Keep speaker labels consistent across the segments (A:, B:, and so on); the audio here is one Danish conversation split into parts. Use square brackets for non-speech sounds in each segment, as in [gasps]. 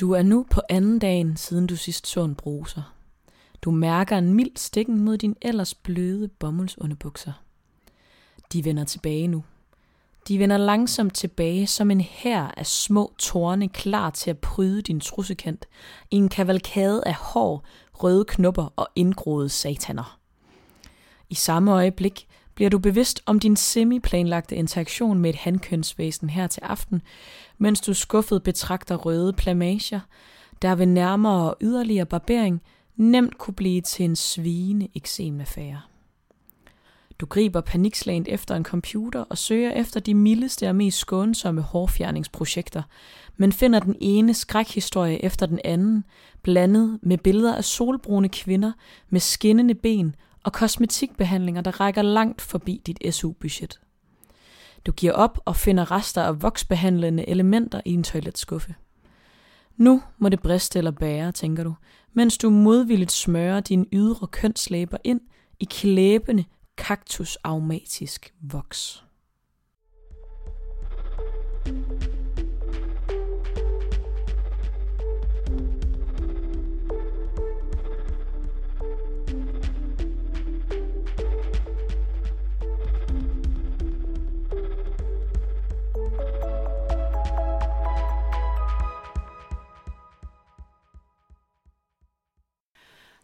A: Du er nu på anden dagen, siden du sidst så en bruser. Du mærker en mild stikken mod din ellers bløde bomuldsunderbukser. De vender tilbage nu. De vender langsomt tilbage som en hær af små torne klar til at pryde din trussekant i en kavalkade af hår, røde knopper og indgroede sataner. I samme øjeblik bliver du bevidst om din semi-planlagte interaktion med et handkønsvæsen her til aften, mens du skuffet betragter røde plamager, der ved nærmere og yderligere barbering nemt kunne blive til en svine eksemaffære. Du griber panikslagent efter en computer og søger efter de mildeste og mest skånsomme hårfjerningsprojekter, men finder den ene skrækhistorie efter den anden, blandet med billeder af solbrune kvinder med skinnende ben og kosmetikbehandlinger, der rækker langt forbi dit SU-budget. Du giver op og finder rester af voksbehandlende elementer i en toiletskuffe. Nu må det briste eller bære, tænker du, mens du modvilligt smører dine ydre kønslæber ind i klæbende, kaktusaumatisk voks.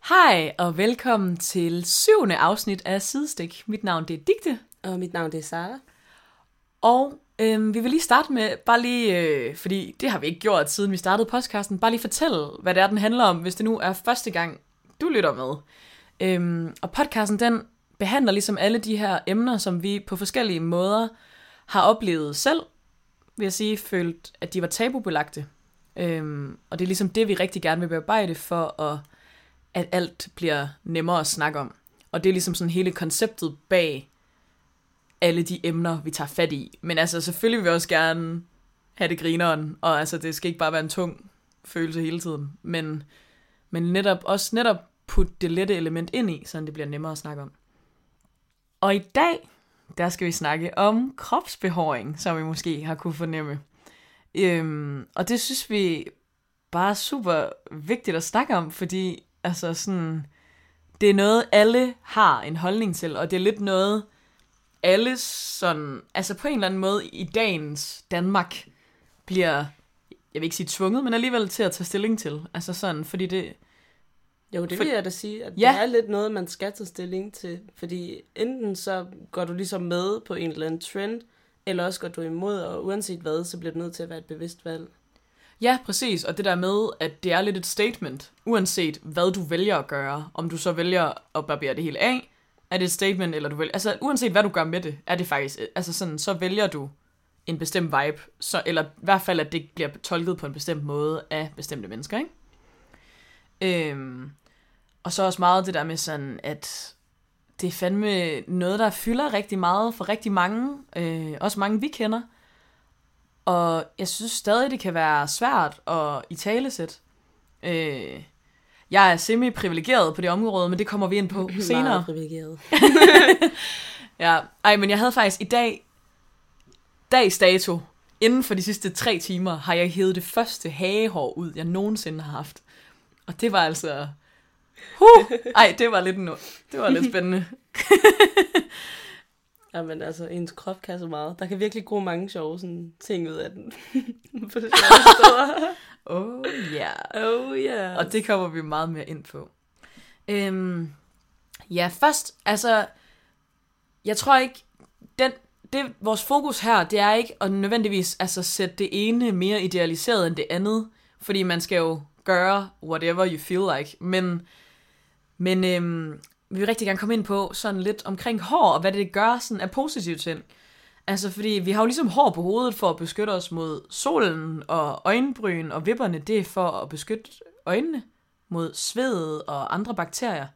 A: Hej og velkommen til syvende afsnit af Sidestik. Mit navn det er Digte.
B: Og mit navn det er Sara.
A: Og øhm, vi vil lige starte med, bare lige, øh, fordi det har vi ikke gjort siden vi startede podcasten, bare lige fortælle, hvad det er, den handler om, hvis det nu er første gang, du lytter med. Øhm, og podcasten, den behandler ligesom alle de her emner, som vi på forskellige måder har oplevet selv, vil jeg sige, følt, at de var tabubelagte. Øhm, og det er ligesom det, vi rigtig gerne vil bearbejde for at at alt bliver nemmere at snakke om. Og det er ligesom sådan hele konceptet bag alle de emner, vi tager fat i. Men altså, selvfølgelig vil vi også gerne have det grineren, og altså, det skal ikke bare være en tung følelse hele tiden, men, men netop også netop putte det lette element ind i, så det bliver nemmere at snakke om. Og i dag, der skal vi snakke om kropsbehåring, som vi måske har kunne fornemme. Øhm, og det synes vi bare er super vigtigt at snakke om, fordi Altså sådan, det er noget, alle har en holdning til, og det er lidt noget, alle sådan, altså på en eller anden måde i dagens Danmark bliver, jeg vil ikke sige tvunget, men alligevel til at tage stilling til. Altså sådan, fordi det...
B: Jo, det for, vil jeg da sige, at ja. det er lidt noget, man skal tage stilling til. Fordi enten så går du ligesom med på en eller anden trend, eller også går du imod, og uanset hvad, så bliver det nødt til at være et bevidst valg.
A: Ja, præcis. Og det der med, at det er lidt et statement, uanset hvad du vælger at gøre. Om du så vælger at barbere det hele af, er det et statement, eller du vælger... Altså, uanset hvad du gør med det, er det faktisk... Altså sådan, så vælger du en bestemt vibe, så, eller i hvert fald, at det bliver tolket på en bestemt måde af bestemte mennesker, ikke? Øhm, og så også meget det der med sådan, at det er fandme noget, der fylder rigtig meget for rigtig mange, øh, også mange vi kender, og jeg synes stadig, det kan være svært at i talesæt. Øh, jeg er semi-privilegeret på det område, men det kommer vi ind på senere.
B: Meget privilegeret. [laughs]
A: ja, ej, men jeg havde faktisk i dag, dags dato, inden for de sidste tre timer, har jeg hævet det første hagehår ud, jeg nogensinde har haft. Og det var altså... Huh! Ej, det var lidt, no... det var lidt spændende. [laughs]
B: Jamen altså, ens krop kan så meget. Der kan virkelig gro mange sjove sådan, ting ud af den. [laughs] på det
A: oh ja.
B: Yeah. Oh ja. Yeah.
A: Og det kommer vi meget mere ind på. Øhm, ja, først, altså, jeg tror ikke, den, det, vores fokus her, det er ikke at nødvendigvis altså, sætte det ene mere idealiseret end det andet, fordi man skal jo gøre whatever you feel like, men, men øhm, vi vil rigtig gerne komme ind på sådan lidt omkring hår, og hvad det gør sådan af positive ting. Altså, fordi vi har jo ligesom hår på hovedet for at beskytte os mod solen, og øjenbryn og vipperne, det er for at beskytte øjnene mod sved og andre bakterier.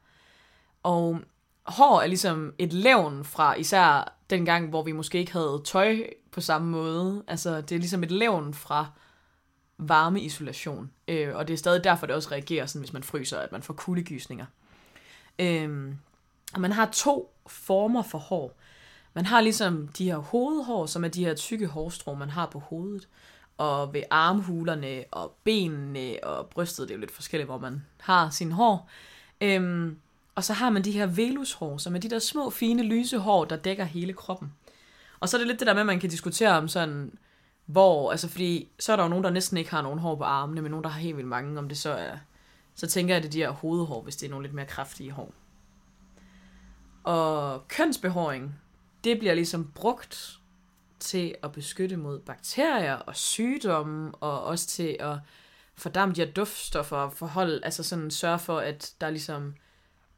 A: Og hår er ligesom et levn fra især den gang, hvor vi måske ikke havde tøj på samme måde. Altså, det er ligesom et levn fra varmeisolation. Øh, og det er stadig derfor, det også reagerer sådan, hvis man fryser, at man får kuldegysninger. Øhm, og man har to former for hår. Man har ligesom de her hovedhår, som er de her tykke hårstrå, man har på hovedet. og ved armhulerne og benene og brystet. Det er jo lidt forskelligt, hvor man har sin hår. Øhm, og så har man de her velushår, som er de der små, fine, lyse hår, der dækker hele kroppen. Og så er det lidt det der med, at man kan diskutere om sådan, hvor, altså fordi, så er der jo nogen, der næsten ikke har nogen hår på armene, men nogen, der har helt vildt mange, om det så er, så tænker jeg, at det er de her hovedhår, hvis det er nogle lidt mere kraftige hår. Og kønsbehåring, det bliver ligesom brugt til at beskytte mod bakterier og sygdomme, og også til at fordampe de her duftstoffer og forhold, altså sådan sørge for, at der ligesom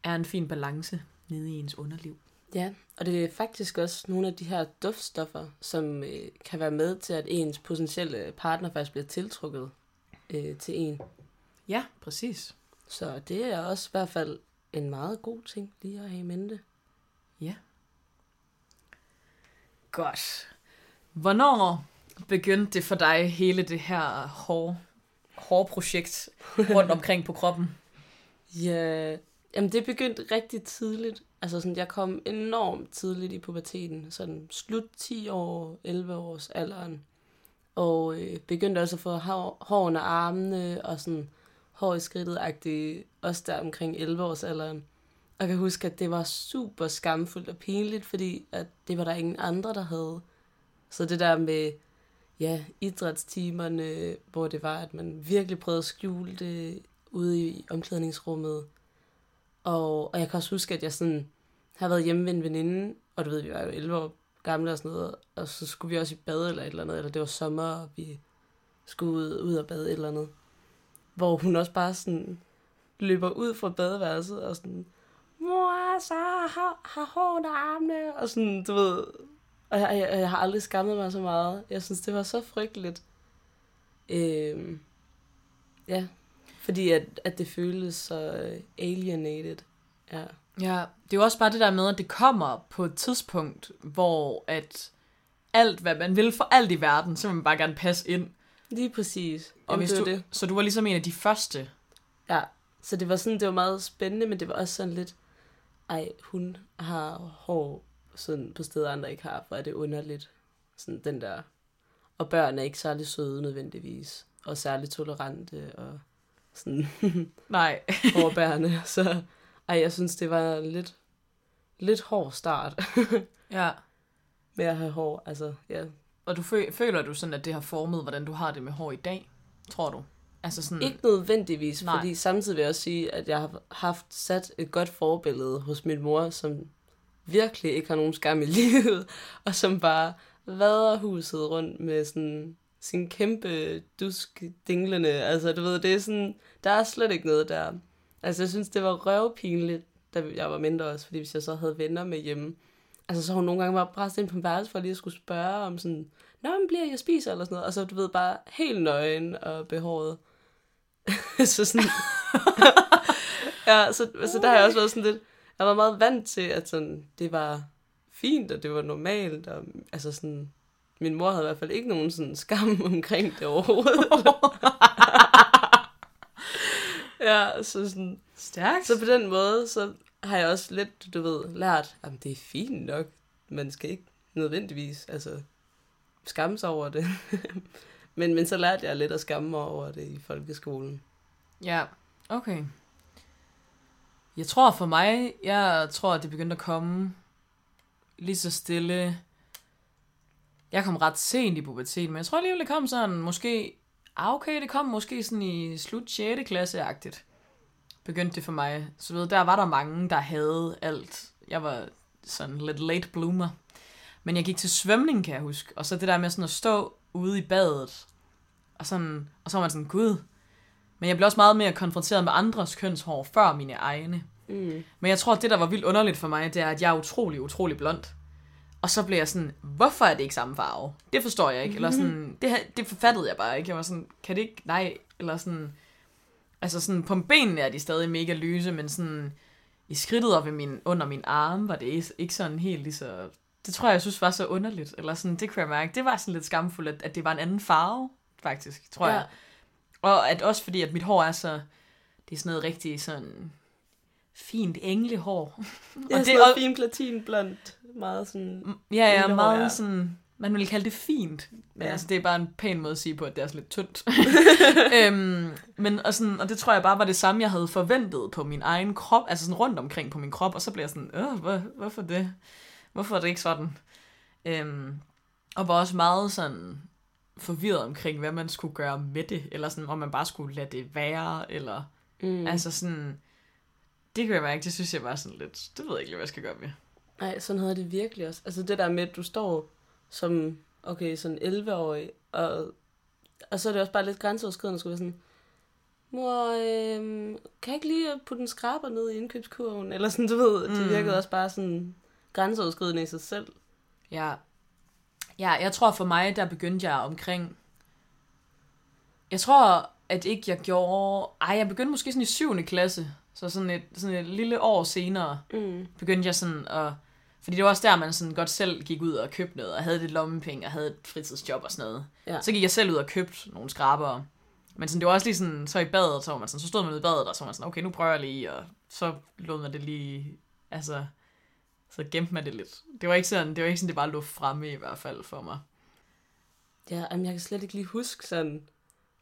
A: er en fin balance nede i ens underliv.
B: Ja, og det er faktisk også nogle af de her duftstoffer, som øh, kan være med til, at ens potentielle partner faktisk bliver tiltrukket øh, til en.
A: Ja, præcis.
B: Så det er også i hvert fald en meget god ting lige at have i mente.
A: Ja. Godt. Hvornår begyndte det for dig hele det her hår, hårprojekt rundt omkring på kroppen? [laughs]
B: Ja, jamen det begyndte rigtig tidligt. Altså sådan, jeg kom enormt tidligt i puberteten, sådan slut 10 år, 11 års alderen. Og øh, begyndte også at få hår, hår under armene og sådan hår i skridtet også der omkring 11 års alderen. Og jeg kan huske, at det var super skamfuldt og pinligt, fordi at det var der ingen andre, der havde. Så det der med ja, idrætstimerne, hvor det var, at man virkelig prøvede at skjule det ude i omklædningsrummet. Og, og jeg kan også huske, at jeg sådan har været hjemme ved en veninde, og du ved, vi var jo 11 år gamle og sådan noget, og så skulle vi også i bad eller et eller andet, eller det var sommer, og vi skulle ud, ud og bade et eller andet. Hvor hun også bare sådan løber ud fra badeværelset og sådan, mor, så har, har hårdt armene, og sådan, du ved, og jeg, jeg, jeg har aldrig skammet mig så meget. Jeg synes, det var så frygteligt. Øhm, ja, fordi at, at det føles så øh, alienated. Ja.
A: ja, det er jo også bare det der med, at det kommer på et tidspunkt, hvor at alt, hvad man vil for alt i verden, så vil man bare gerne passe ind.
B: Lige præcis.
A: Og Jamen, hvis du, det. Så du var ligesom en af de første?
B: Ja, så det var sådan, det var meget spændende, men det var også sådan lidt, ej, hun har hår sådan på steder, andre ikke har, for er det underligt. Sådan den der. Og børn er ikke særlig søde nødvendigvis, og særlig tolerante, og sådan [laughs]
A: Nej.
B: overbærende. [laughs] Så ej, jeg synes, det var lidt, lidt hård start. [laughs]
A: ja.
B: Med at have hår, altså, ja.
A: Og du føler du sådan, at det har formet, hvordan du har det med hår i dag, tror du?
B: Altså sådan... Ikke nødvendigvis, Nej. fordi samtidig vil jeg også sige, at jeg har haft sat et godt forbillede hos min mor, som virkelig ikke har nogen skam i [laughs] livet, og som bare vader huset rundt med sådan sin kæmpe dusk dinglende. Altså, du ved, det er sådan, der er slet ikke noget der. Altså, jeg synes, det var røvpinligt, da jeg var mindre også, fordi hvis jeg så havde venner med hjemme, altså så hun nogle gange bare presset ind på en værelse for lige at skulle spørge om sådan, Nå, men bliver jeg spiser eller sådan noget, og så du ved bare helt nøgen og behåret. [laughs] så sådan, [laughs] ja, så, så der har jeg også været sådan lidt, jeg var meget vant til, at sådan, det var fint, og det var normalt, og altså sådan, min mor havde i hvert fald ikke nogen sådan skam [laughs] omkring det overhovedet. ja, så sådan...
A: Stærkt.
B: Så på den måde, så har jeg også lidt, du ved, lært, at det er fint nok. Man skal ikke nødvendigvis, altså, skamme sig over det. [laughs] men, men så lærte jeg lidt at skamme mig over det i folkeskolen.
A: Ja, okay. Jeg tror for mig, jeg tror, at det begyndte at komme lige så stille. Jeg kom ret sent i puberteten, men jeg tror alligevel, det kom sådan, måske, ah okay, det kom måske sådan i slut 6. klasse-agtigt. Begyndte det for mig. Så ved, der var der mange, der havde alt. Jeg var sådan lidt late bloomer. Men jeg gik til svømning, kan jeg huske. Og så det der med sådan at stå ude i badet. Og, sådan, og så var man sådan, gud, men jeg blev også meget mere konfronteret med andres kønshår før mine egne. Mm. Men jeg tror, at det, der var vildt underligt for mig, det er, at jeg er utrolig, utrolig blond. Og så blev jeg sådan, hvorfor er det ikke samme farve? Det forstår jeg ikke. Eller sådan, det, det forfattede jeg bare ikke. Jeg var sådan, kan det ikke? Nej. Eller sådan, altså sådan, på benene er de stadig mega lyse, men sådan, i skridtet og ved min, under min arm var det ikke sådan helt lige så... Det tror jeg, jeg synes var så underligt. Eller sådan, det kunne jeg mærke. Det var sådan lidt skamfuldt, at, at det var en anden farve, faktisk, tror ja. jeg. Og at også fordi, at mit hår er så... Det er sådan noget rigtig sådan fint englehår.
B: Ja, og det er fint platinblondt. Meget sådan...
A: Ja, ja, meget ja. sådan man vil kalde det fint. Men ja. altså, det er bare en pæn måde at sige på, at det er sådan lidt tyndt. [laughs] øhm, men, og, sådan, og det tror jeg bare var det samme, jeg havde forventet på min egen krop, altså sådan rundt omkring på min krop, og så blev jeg sådan, øh, hvor, hvorfor det? Hvorfor er det ikke sådan? Øhm, og var også meget sådan forvirret omkring, hvad man skulle gøre med det, eller sådan, om man bare skulle lade det være, eller mm. altså sådan, det kan jeg mærke, det synes jeg var sådan lidt, det ved jeg ikke, hvad jeg skal gøre med.
B: Nej, sådan havde det virkelig også. Altså det der med, at du står som, okay, sådan 11-årig, og, og så er det også bare lidt grænseoverskridende at skulle være sådan, mor, øh, kan jeg ikke lige putte en skraber ned i indkøbskurven? Eller sådan, du ved, det mm. virkede også bare sådan grænseoverskridende i sig selv.
A: Ja. Ja, jeg tror for mig, der begyndte jeg omkring... Jeg tror, at ikke jeg gjorde... Ej, jeg begyndte måske sådan i 7. klasse. Så sådan et, sådan et lille år senere mm. begyndte jeg sådan at fordi det var også der, man sådan godt selv gik ud og købte noget, og havde lidt lommepenge, og havde et fritidsjob og sådan noget. Ja. Så gik jeg selv ud og købte nogle skraber. Men sådan, det var også lige sådan, så i badet, så var man sådan, så stod man i badet, og så var man sådan, okay, nu prøver jeg lige, og så lod man det lige, altså, så gemte man det lidt. Det var ikke sådan, det var ikke sådan, det bare lå fremme i hvert fald for mig.
B: Ja, men jeg kan slet ikke lige huske sådan,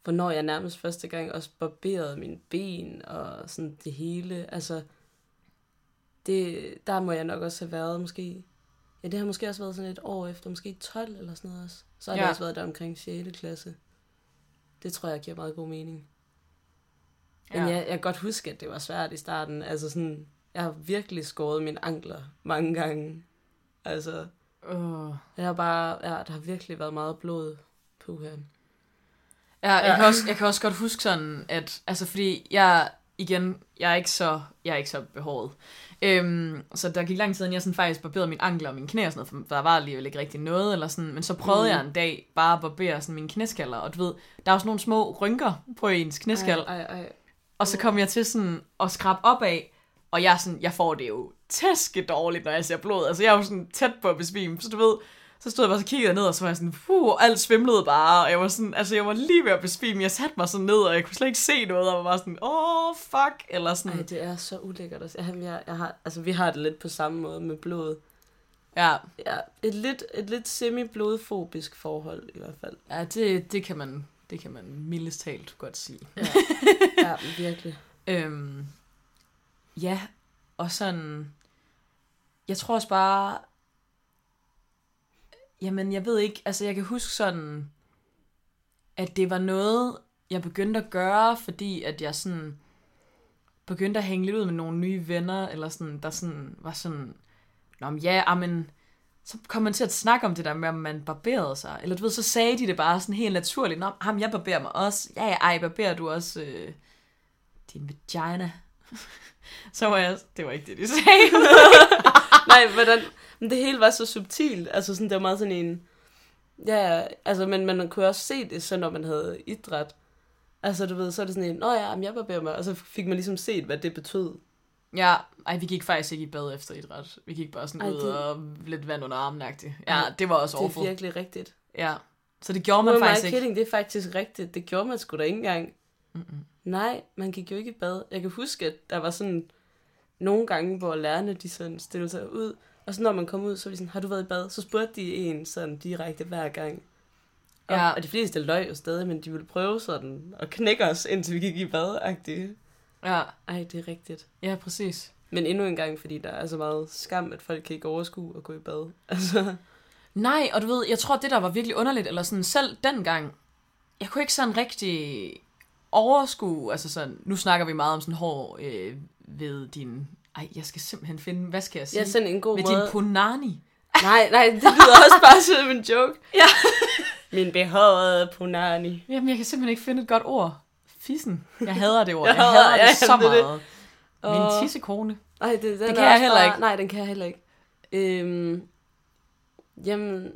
B: hvornår jeg nærmest første gang også barberede mine ben, og sådan det hele, altså, det, der må jeg nok også have været måske... Ja, det har måske også været sådan et år efter, måske 12 eller sådan noget også. Så har ja. det også været der omkring 6. klasse. Det tror jeg giver meget god mening. Men ja. jeg, jeg kan godt huske, at det var svært i starten. Altså sådan, jeg har virkelig skåret mine ankler mange gange. Altså, uh. jeg har bare, ja, der har virkelig været meget blod på her.
A: Ja, jeg, ja. Kan også, jeg kan også godt huske sådan, at, altså fordi jeg, igen, jeg er ikke så, jeg er ikke så behåret. Øhm, så der gik lang tid, inden jeg sådan faktisk barberede mine ankler og mine knæ og sådan noget, for der var alligevel ikke rigtig noget, eller sådan, men så prøvede mm. jeg en dag bare at barbere sådan mine knæskaller, og du ved, der er jo sådan nogle små rynker på ens knæskal, ej, ej, ej. og så kom jeg til sådan at skrabe op af, og jeg, sådan, jeg får det jo tæske dårligt, når jeg ser blod, altså jeg er jo sådan tæt på at besvime, så du ved, så stod jeg bare så kiggede ned, og så var jeg sådan, puh, alt svimlede bare, og jeg var sådan, altså jeg var lige ved at besvime, jeg satte mig sådan ned, og jeg kunne slet ikke se noget, og var bare sådan, åh, oh, fuck, eller sådan.
B: Ej, det er så ulækkert at jeg, jeg, jeg har, altså vi har det lidt på samme måde med blod.
A: Ja.
B: Ja, et lidt, et lidt semi-blodfobisk forhold i hvert fald.
A: Ja, det, det kan man, det kan man mildest talt godt sige.
B: Ja, [laughs] ja virkelig.
A: øhm, ja, og sådan, jeg tror også bare, Jamen, jeg ved ikke, altså jeg kan huske sådan, at det var noget, jeg begyndte at gøre, fordi at jeg sådan begyndte at hænge lidt ud med nogle nye venner, eller sådan, der sådan var sådan, Nå, men ja, men så kom man til at snakke om det der med, om man barberede sig. Eller du ved, så sagde de det bare sådan helt naturligt. Nå, ham, jeg barberer mig også. Ja, ja, ej, barberer du også øh, din vagina? [laughs] så var jeg, det var ikke det, de sagde. [laughs]
B: Nej, hvordan, men det hele var så subtilt. Altså sådan, det var meget sådan en... Ja, altså, men man kunne også se det, så når man havde idræt. Altså, du ved, så er det sådan en, nå ja, jeg barberer mig, og så fik man ligesom set, hvad det betød.
A: Ja, ej, vi gik faktisk ikke i bad efter idræt. Vi gik bare sådan ej, ud det... og lidt vand under armen -agtigt. Ja, det var også
B: awful. Det er virkelig rigtigt.
A: Ja, så det gjorde man Hvor faktisk ikke.
B: Kidding, det er faktisk rigtigt. Det gjorde man sgu da ikke engang. Mm-mm. Nej, man gik jo ikke i bad. Jeg kan huske, at der var sådan nogle gange, hvor lærerne de sådan stillede sig ud, og så når man kom ud, så var de sådan, har du været i bad? Så spurgte de en sådan direkte hver gang. Og, ja. og de fleste løg jo stadig, men de ville prøve sådan at knække os, indtil vi gik i bad -agtigt.
A: Ja.
B: Ej, det er rigtigt.
A: Ja, præcis.
B: Men endnu en gang, fordi der er så meget skam, at folk kan ikke overskue at gå i bad. [laughs] Altså.
A: Nej, og du ved, jeg tror, det der var virkelig underligt, eller sådan selv dengang, jeg kunne ikke sådan rigtig overskue, altså sådan, nu snakker vi meget om sådan hår øh, ved din ej, jeg skal simpelthen finde, hvad skal jeg sige?
B: Ja, sådan en god
A: Med
B: måde.
A: din punani.
B: Nej, nej, det lyder også bare som en joke. [laughs] ja. Min behårede punani.
A: Jamen, jeg kan simpelthen ikke finde et godt ord. Fissen. Jeg hader det ord. [laughs] Jeg, jeg hader det ja, så det meget. Det. Min tissekone.
B: Nej, det, den det kan jeg heller bare, ikke. Nej, den kan jeg heller ikke. Øhm, jamen,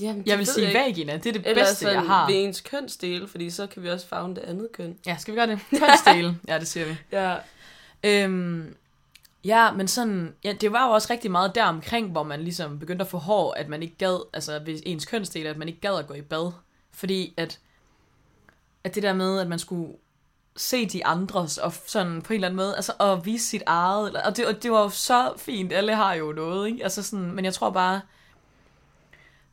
A: Jamen, jeg vil sige jeg vagina, det er det Eller bedste, jeg har.
B: ved ens kønsdele, fordi så kan vi også fagne det andet køn.
A: Ja, skal vi gøre det? Kønsdele, [laughs] ja, det siger vi.
B: Ja.
A: Øhm, ja, men sådan, ja, det var jo også rigtig meget der omkring, hvor man ligesom begyndte at få hår, at man ikke gad, altså ved ens kønsdel, at man ikke gad at gå i bad. Fordi at, at det der med, at man skulle se de andres, og sådan på en eller anden måde, altså at vise sit eget, og det, og det var jo så fint, alle har jo noget, ikke? Altså sådan, men jeg tror bare,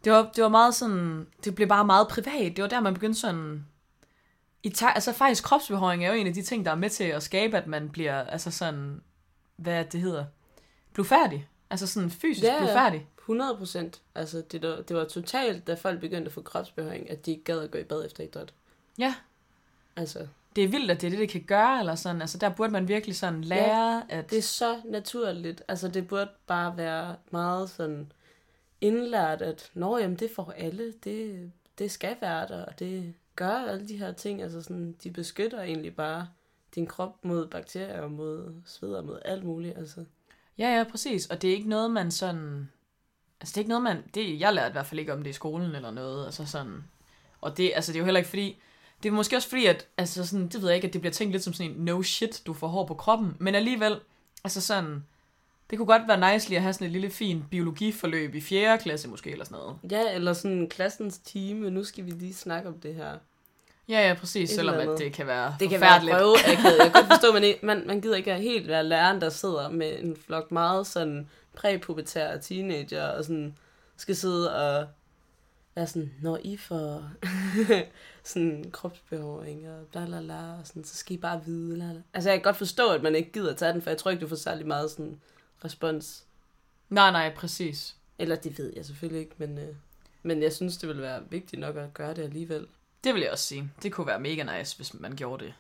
A: Det var, det var meget sådan, det blev bare meget privat. Det var der, man begyndte sådan, i ta- altså faktisk kropsbehøring er jo en af de ting, der er med til at skabe, at man bliver, altså sådan, hvad det hedder, blufærdig. Altså sådan fysisk ja, blufærdig.
B: 100 procent. Altså det, der, det var totalt, da folk begyndte at få kropsbehøring, at de ikke gad at gå i bad efter idræt.
A: Ja. Altså. Det er vildt, at det er det, det kan gøre, eller sådan. Altså der burde man virkelig sådan lære, ja, at...
B: det er så naturligt. Altså det burde bare være meget sådan indlært, at nå, jamen det får alle, det, det skal være der, og det gør alle de her ting. Altså sådan, de beskytter egentlig bare din krop mod bakterier, mod sved og mod alt muligt. Altså.
A: Ja, ja, præcis. Og det er ikke noget, man sådan... Altså, det er ikke noget, man... Det, jeg lærte i hvert fald ikke om det i skolen eller noget. Altså sådan... Og det, altså, det er jo heller ikke fordi... Det er måske også fordi, at... Altså sådan, det ved jeg ikke, at det bliver tænkt lidt som sådan en no shit, du får hår på kroppen. Men alligevel... Altså sådan... Det kunne godt være nice lige at have sådan et lille fint biologiforløb i 4. klasse måske, eller sådan noget.
B: Ja, eller sådan klassens time. Nu skal vi lige snakke om det her.
A: Ja, ja, præcis, selvom at det kan være
B: Det kan være prøve, jeg, kan, [laughs] forstå, man, man, man gider ikke helt være læreren, der sidder med en flok meget sådan præpubertære teenager, og sådan skal sidde og være sådan, når I får [laughs] sådan kropsbehåring og bla bla bla, og sådan, så skal I bare vide. Bla, bla. Altså jeg kan godt forstå, at man ikke gider tage den, for jeg tror ikke, du får særlig meget sådan respons.
A: Nej, nej, præcis.
B: Eller det ved jeg selvfølgelig ikke, men, øh, men jeg synes, det vil være vigtigt nok at gøre det alligevel.
A: Det vil jeg også sige. Det kunne være mega nice, hvis man gjorde det.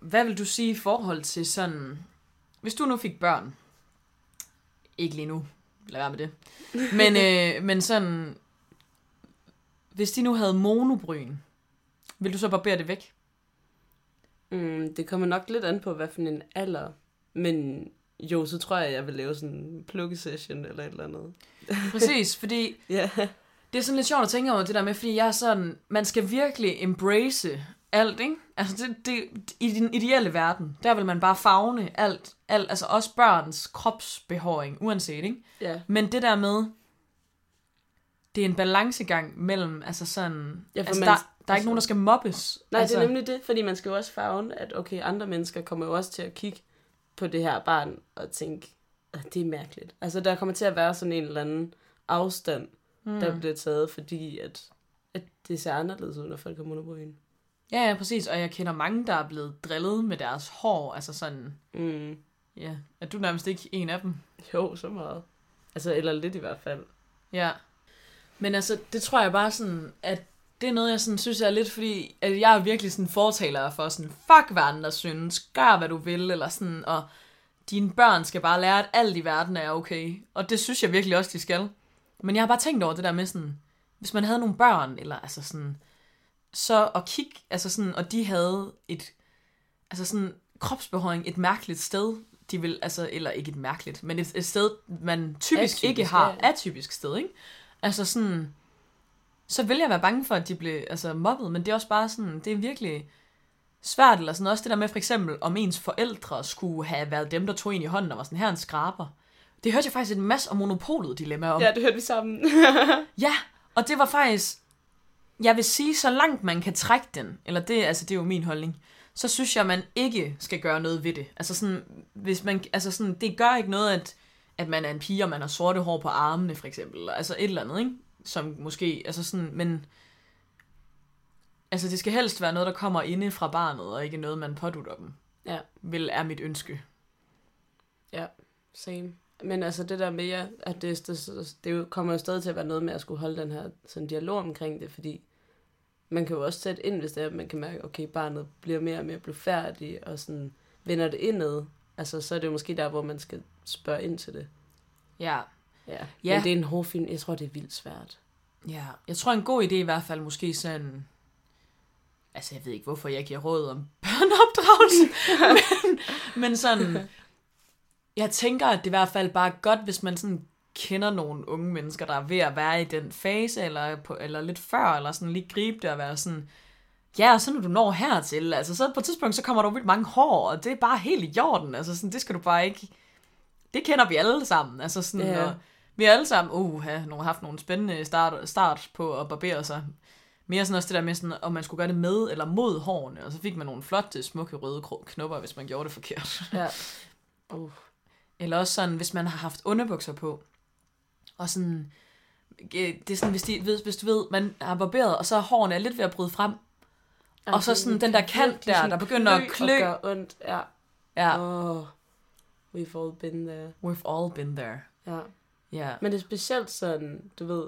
A: Hvad vil du sige i forhold til sådan... Hvis du nu fik børn... Ikke lige nu. Lad være med det. Men, [laughs] øh, men sådan... Hvis de nu havde monobryn, vil du så barbere det væk?
B: Mm, det kommer nok lidt an på, hvad for en alder. Men jo, så tror jeg, jeg vil lave sådan en plug-session eller et eller andet.
A: Præcis, fordi [laughs] ja. det er sådan lidt sjovt at tænke over det der med, fordi jeg er sådan, man skal virkelig embrace alt, ikke? Altså det, det, i den ideelle verden, der vil man bare fagne alt, alt, altså også børns kropsbehåring, uanset, ikke? Ja. Men det der med, det er en balancegang mellem, altså sådan, ja, altså man, der, der er altså, ikke nogen, der skal mobbes.
B: Nej,
A: altså,
B: det er nemlig det, fordi man skal jo også fagne, at okay, andre mennesker kommer jo også til at kigge på det her barn og tænke, at det er mærkeligt. Altså, der kommer til at være sådan en eller anden afstand, mm. der bliver taget, fordi at, at det ser anderledes ud, når folk har monobryn.
A: Ja, ja, præcis. Og jeg kender mange, der er blevet drillet med deres hår. Altså sådan... Mm. Ja. Er du nærmest ikke en af dem?
B: Jo, så meget. Altså, eller lidt i hvert fald.
A: Ja. Men altså, det tror jeg bare sådan, at det er noget, jeg sådan synes er lidt, fordi at jeg er virkelig sådan fortaler for sådan, fuck hvad andre synes, gør hvad du vil, eller sådan, og dine børn skal bare lære, at alt i verden er okay. Og det synes jeg virkelig også, de skal. Men jeg har bare tænkt over det der med sådan, hvis man havde nogle børn, eller altså sådan, så at kigge, altså sådan, og de havde et, altså sådan, kropsbehøring et mærkeligt sted, de vil, altså, eller ikke et mærkeligt, men et, et sted, man typisk atypisk, ikke har, ja. atypisk sted, ikke? Altså sådan, så vil jeg være bange for, at de bliver altså, mobbet, men det er også bare sådan, det er virkelig svært, eller sådan også det der med for eksempel, om ens forældre skulle have været dem, der tog en i hånden og var sådan, her en skraber. Det hørte jeg faktisk en masse om monopolet dilemma om.
B: Ja, det hørte vi sammen. [laughs]
A: ja, og det var faktisk, jeg vil sige, så langt man kan trække den, eller det, altså det er jo min holdning, så synes jeg, man ikke skal gøre noget ved det. Altså sådan, hvis man, altså sådan, det gør ikke noget, at, at man er en pige, og man har sorte hår på armene, for eksempel. Altså et eller andet, ikke? Som måske, altså sådan, men altså det skal helst være noget, der kommer inde fra barnet, og ikke noget, man pådutter dem. Ja. Vil er mit ønske.
B: Ja, same. Men altså det der med, ja, at det, det, det kommer jo stadig til at være noget med at skulle holde den her sådan dialog omkring det, fordi man kan jo også sætte ind, hvis det er, at man kan mærke, okay, barnet bliver mere og mere blufærdig, og sådan vender det indad. Altså, så er det jo måske der, hvor man skal spørge ind til det.
A: Ja,
B: Ja. ja. Men det er en hård film. Jeg tror, det er vildt svært.
A: Ja, jeg tror en god idé i hvert fald måske sådan... Altså, jeg ved ikke, hvorfor jeg giver råd om [laughs] børneopdragelse, [laughs] men, men sådan... Jeg tænker, at det i hvert fald bare er godt, hvis man sådan kender nogle unge mennesker, der er ved at være i den fase, eller, på, eller lidt før, eller sådan lige gribe det og være sådan, ja, og så når du når hertil, altså så på et tidspunkt, så kommer der vildt mange hår, og det er bare helt i jorden, altså sådan, det skal du bare ikke, det kender vi alle sammen, altså sådan, ja. og, vi alle sammen, uh, har nogle, haft nogle spændende start, start på at barbere sig. Mere sådan også det der med, sådan, om man skulle gøre det med eller mod hårene, og så fik man nogle flotte, smukke røde knopper, hvis man gjorde det forkert.
B: Ja. [laughs] Uh.
A: Eller også sådan, hvis man har haft underbukser på, og sådan, det er sådan, hvis, de, hvis, hvis du ved, man har barberet, og så er hårene er lidt ved at bryde frem, og, og så sådan den der kant der, der begynder at klø. Og
B: gør ondt, ja.
A: Ja.
B: Oh, we've all been there.
A: We've all been there.
B: Ja.
A: Ja.
B: Men det er specielt sådan, du ved,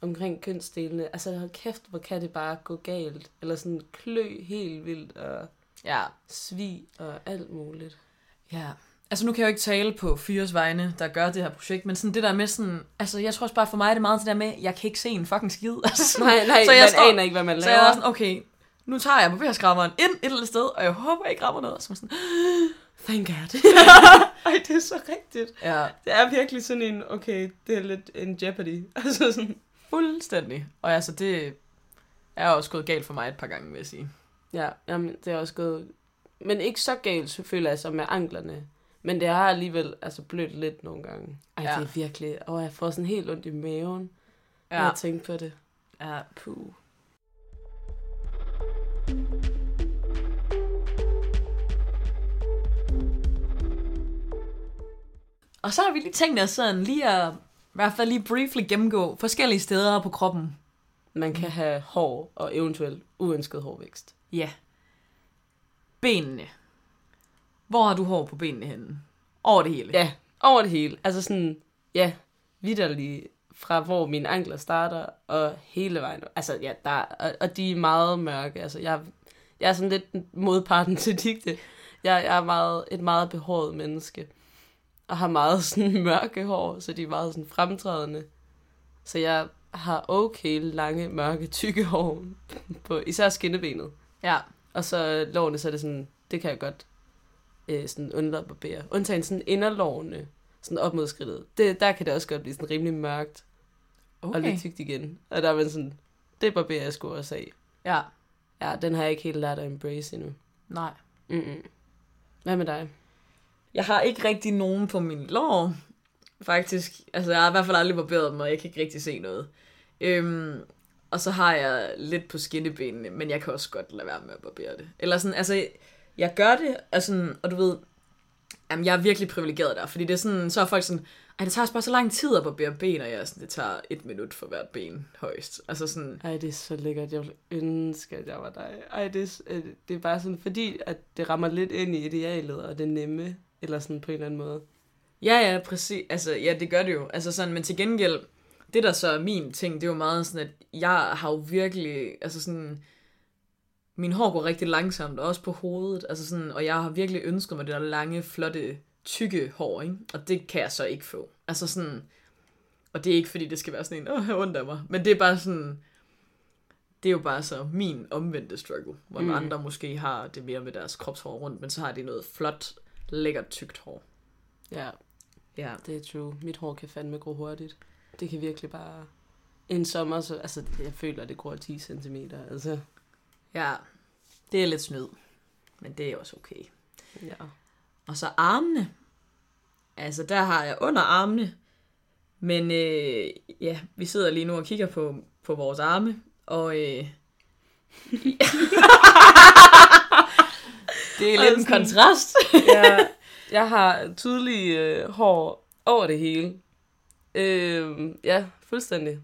B: omkring kønsdelene. Altså, hold kæft, hvor kan det bare gå galt. Eller sådan klø helt vildt, og
A: ja.
B: svig og alt muligt.
A: Ja. Altså nu kan jeg jo ikke tale på Fyres vegne, der gør det her projekt, men sådan det der med sådan, altså jeg tror også bare for mig er det meget det der med, jeg kan ikke se en fucking skid. Altså, [laughs]
B: nej, nej, så jeg man står, aner ikke, hvad man laver.
A: Så jeg er sådan, okay, nu tager jeg barberskræmmeren ind et eller andet sted, og jeg håber, jeg ikke rammer noget. Og så sådan, [gasps]
B: thank God. [laughs] Ej, det er så rigtigt.
A: Ja.
B: Det er virkelig sådan en, okay, det er lidt en jeopardy. [laughs] Altså sådan.
A: Fuldstændig. Og altså, det er også gået galt for mig et par gange, vil jeg sige.
B: Ja, jamen, det er også gået... Men ikke så galt, selvfølgelig, altså med anklerne. Men det har alligevel altså, blødt lidt nogle gange. Ej, ja. det er virkelig... Åh, jeg får sådan helt ondt i maven, ja. når jeg tænker på det.
A: Ja.
B: Puh.
A: Og så har vi lige tænkt os sådan lige at, i hvert fald lige briefly gennemgå forskellige steder på kroppen.
B: Man kan have hår og eventuelt uønsket hårvækst.
A: Ja. Benene. Hvor har du hår på benene henne? Over det hele?
B: Ja, over det hele. Altså sådan, ja, vidderligt fra hvor mine ankler starter og hele vejen. Altså ja, der, og, og de er meget mørke. Altså jeg, jeg er sådan lidt modparten til digte. Jeg, jeg er meget, et meget behåret menneske og har meget sådan [laughs] mørke hår, så de er meget sådan fremtrædende. Så jeg har okay lange, mørke, tykke hår, på især skinnebenet.
A: Ja.
B: Og så lårene, så er det sådan, det kan jeg godt øh, sådan undlade at barbere. Undtagen sådan inderlårene, sådan op mod skridtet. Det, der kan det også godt blive sådan rimelig mørkt. Okay. Og lidt tykt igen. Og der er man sådan, det barberer jeg sgu også af.
A: Ja.
B: Ja, den har jeg ikke helt lært at embrace endnu.
A: Nej.
B: Mm-mm. Hvad med dig?
A: Jeg har ikke rigtig nogen på min lår, faktisk. Altså, jeg har i hvert fald aldrig barberet dem, og jeg kan ikke rigtig se noget. Øhm, og så har jeg lidt på skinnebenene, men jeg kan også godt lade være med at barbere det. Eller sådan, altså, jeg gør det, og, sådan, og du ved, jamen, jeg er virkelig privilegeret der, fordi det er sådan, så er folk sådan, ej, det tager også bare så lang tid at barbere ben, og jeg er sådan, det tager et minut for hvert ben højst. Altså sådan...
B: Ej, det er så lækkert. Jeg ønske, at jeg var dig. Ej, det er, øh, det er bare sådan, fordi at det rammer lidt ind i idealet, og det nemme. Eller sådan på en eller anden måde.
A: Ja, ja, præcis. Altså, ja, det gør det jo. Altså sådan, men til gengæld, det der så er min ting, det er jo meget sådan, at jeg har jo virkelig, altså sådan, min hår går rigtig langsomt, også på hovedet, altså sådan, og jeg har virkelig ønsket mig det der lange, flotte, tykke hår, ikke? Og det kan jeg så ikke få. Altså sådan, og det er ikke fordi, det skal være sådan en, åh, jeg undrer mig, men det er bare sådan, det er jo bare så min omvendte struggle, hvor mm. andre måske har det mere med deres kropshår rundt, men så har de noget flot, lækkert tykt hår.
B: Ja,
A: ja.
B: det er true. Mit hår kan fandme gro hurtigt. Det kan virkelig bare... En sommer, så, altså, jeg føler, at det gror 10 cm. Altså.
A: Ja, det er lidt snyd. Men det er også okay.
B: Ja.
A: Og så armene. Altså, der har jeg under armene. Men øh, ja, vi sidder lige nu og kigger på, på vores arme. Og øh, [laughs] Det er lidt en kontrast. [laughs]
B: ja, [laughs] jeg har tydelige øh, hår over det hele. Øh, ja, fuldstændig.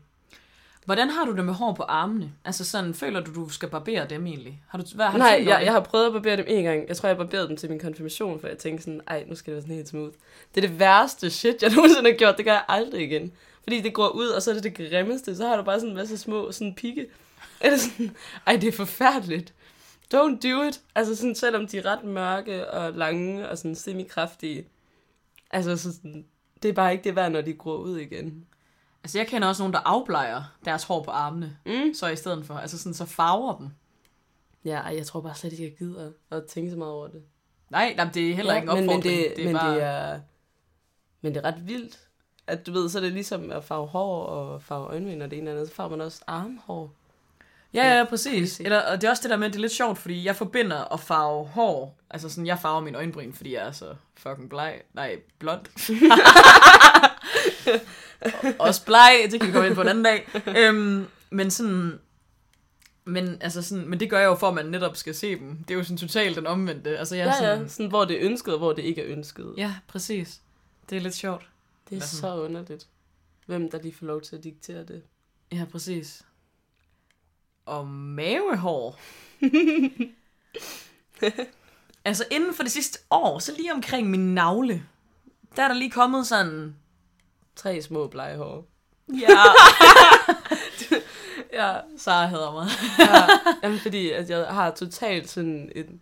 A: Hvordan har du det med hår på armene? Altså sådan, føler du, du skal barbere dem egentlig? Har du, hvad, har
B: Nej, du jeg, jeg har prøvet at barbere dem en gang. Jeg tror, jeg barberede dem til min konfirmation, for jeg tænkte sådan, ej, nu skal det være sådan helt smooth. Det er det værste shit, jeg [laughs] nogensinde har gjort. Det gør jeg aldrig igen. Fordi det går ud, og så er det det grimmeste. Så har du bare sådan en masse små sådan pigge. Eller sådan, ej, det er forfærdeligt don't do it. Altså sådan, selvom de er ret mørke og lange og sådan semi-kraftige. Altså sådan, det er bare ikke det værd, når de gror ud igen.
A: Altså jeg kender også nogen, der afblejer deres hår på armene.
B: Mm.
A: Så i stedet for, altså sådan, så farver dem.
B: Ja, jeg tror bare slet ikke, jeg gider at tænke så meget over det.
A: Nej, nej det er heller ja, ikke en opfordring.
B: Men, men, det,
A: det,
B: er men, bare... det er, men det er ret vildt. At du ved, så er det ligesom at farve hår og farve øjenvind og det ene eller andet. Så farver man også armhår.
A: Ja, ja, præcis. Eller, og det er også det der med, at det er lidt sjovt, fordi jeg forbinder at farve hår. Altså sådan, jeg farver min øjenbryn, fordi jeg er så fucking bleg. Nej, blond. [laughs] også bleg, det kan vi komme ind på en anden dag. Øhm, men sådan, Men, altså sådan, men det gør jeg jo for, at man netop skal se dem. Det er jo sådan totalt den omvendte. Altså, jeg er
B: Ja,
A: sådan,
B: ja, sådan, hvor det er ønsket, og hvor det ikke er ønsket.
A: ja, præcis. Det er lidt sjovt.
B: Det er
A: Hvad
B: så underligt. Hvem der lige får lov til at diktere det.
A: Ja, præcis. Og mavehår. [laughs] altså inden for det sidste år, så lige omkring min navle, der er der lige kommet sådan...
B: Tre små blege hår.
A: Ja, [laughs]
B: Ja,
A: Sara hader mig.
B: ja. [laughs] Jamen, fordi at jeg har totalt sådan en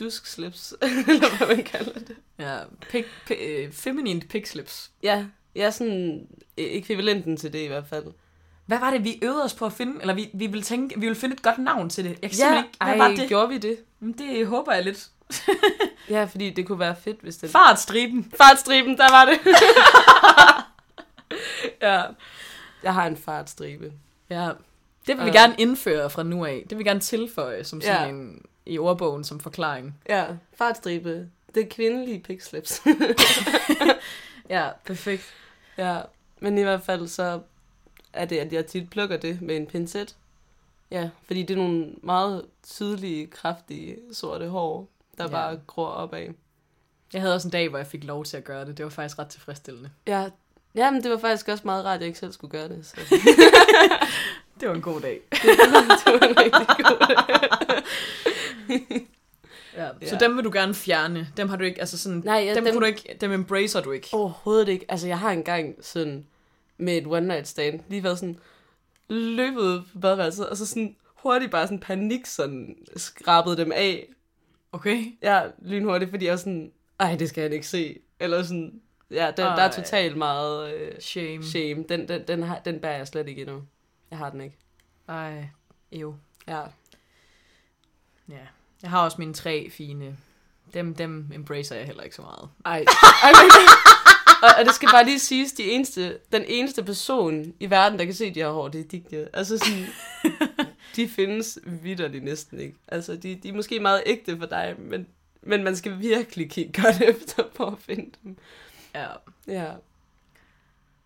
B: duskslips, eller hvad man kalder det.
A: Ja, pig, pig, øh, feminine pig slips.
B: Ja, jeg er sådan ekvivalenten til det i hvert fald.
A: Hvad var det, vi øvede os på at finde? Eller vi, vi ville tænke, vi ville finde et godt navn til det. Jeg kan
B: Ja,
A: ikke... Hvad
B: ej,
A: var det?
B: gjorde vi det?
A: Det håber jeg lidt. [laughs]
B: Ja, fordi det kunne være fedt, hvis det...
A: Fartstriben.
B: Fartstriben, der var det. [laughs] ja, jeg har en fartstribe.
A: Ja. Det vil vi
B: Øh.
A: gerne indføre fra nu af. Det vil vi gerne tilføje som sådan
B: Ja.
A: en i ordbogen som forklaring.
B: Ja, fartstribe. Det kvindelige pigslips. [laughs]
A: Ja, perfekt.
B: ja, men i hvert fald så er det, at jeg tit plukker det med en pincet. Ja, fordi det er nogle meget tydelige, kraftige, sorte hår, der
A: Ja.
B: ja. bare gror opad.
A: Jeg havde også en dag, hvor jeg fik lov til at gøre det. Det var faktisk ret tilfredsstillende.
B: Ja, ja men det var faktisk også meget rart, at jeg ikke selv skulle gøre det. Så. [laughs]
A: Det var en god dag. [laughs]
B: det var en rigtig god
A: Ja. Så
B: Ja.
A: dem vil du gerne fjerne. Dem har du ikke, altså sådan,
B: Nej, ja,
A: dem,
B: dem-
A: kunne du ikke, dem embracer du ikke.
B: Overhovedet ikke. Altså, jeg har engang sådan med et one night stand lige været sådan løbet ud på badeværelset, og så sådan hurtigt bare sådan panik sådan skrabet dem af.
A: Okay?
B: Ja, lynhurtigt, fordi jeg var sådan, ej, det skal han ikke se. Eller sådan, ja, der, der er totalt meget øh,
A: Shame.
B: shame. Den, den, den, har, den bærer jeg slet ikke endnu. Jeg har den ikke.
A: Ej, jo.
B: Ja.
A: Ja. Jeg har også mine tre fine. Dem, dem embracer jeg heller ikke så meget.
B: Ej. Ej men, [laughs] og, og det skal bare lige siges, de eneste, den eneste person i verden, der kan se de her hår, det er Digte. Altså sådan, de findes vidderligt næsten ikke. Altså, de, de er måske meget ægte for dig, men, men man skal virkelig kigge godt efter for at finde dem.
A: Ja.
B: Ja.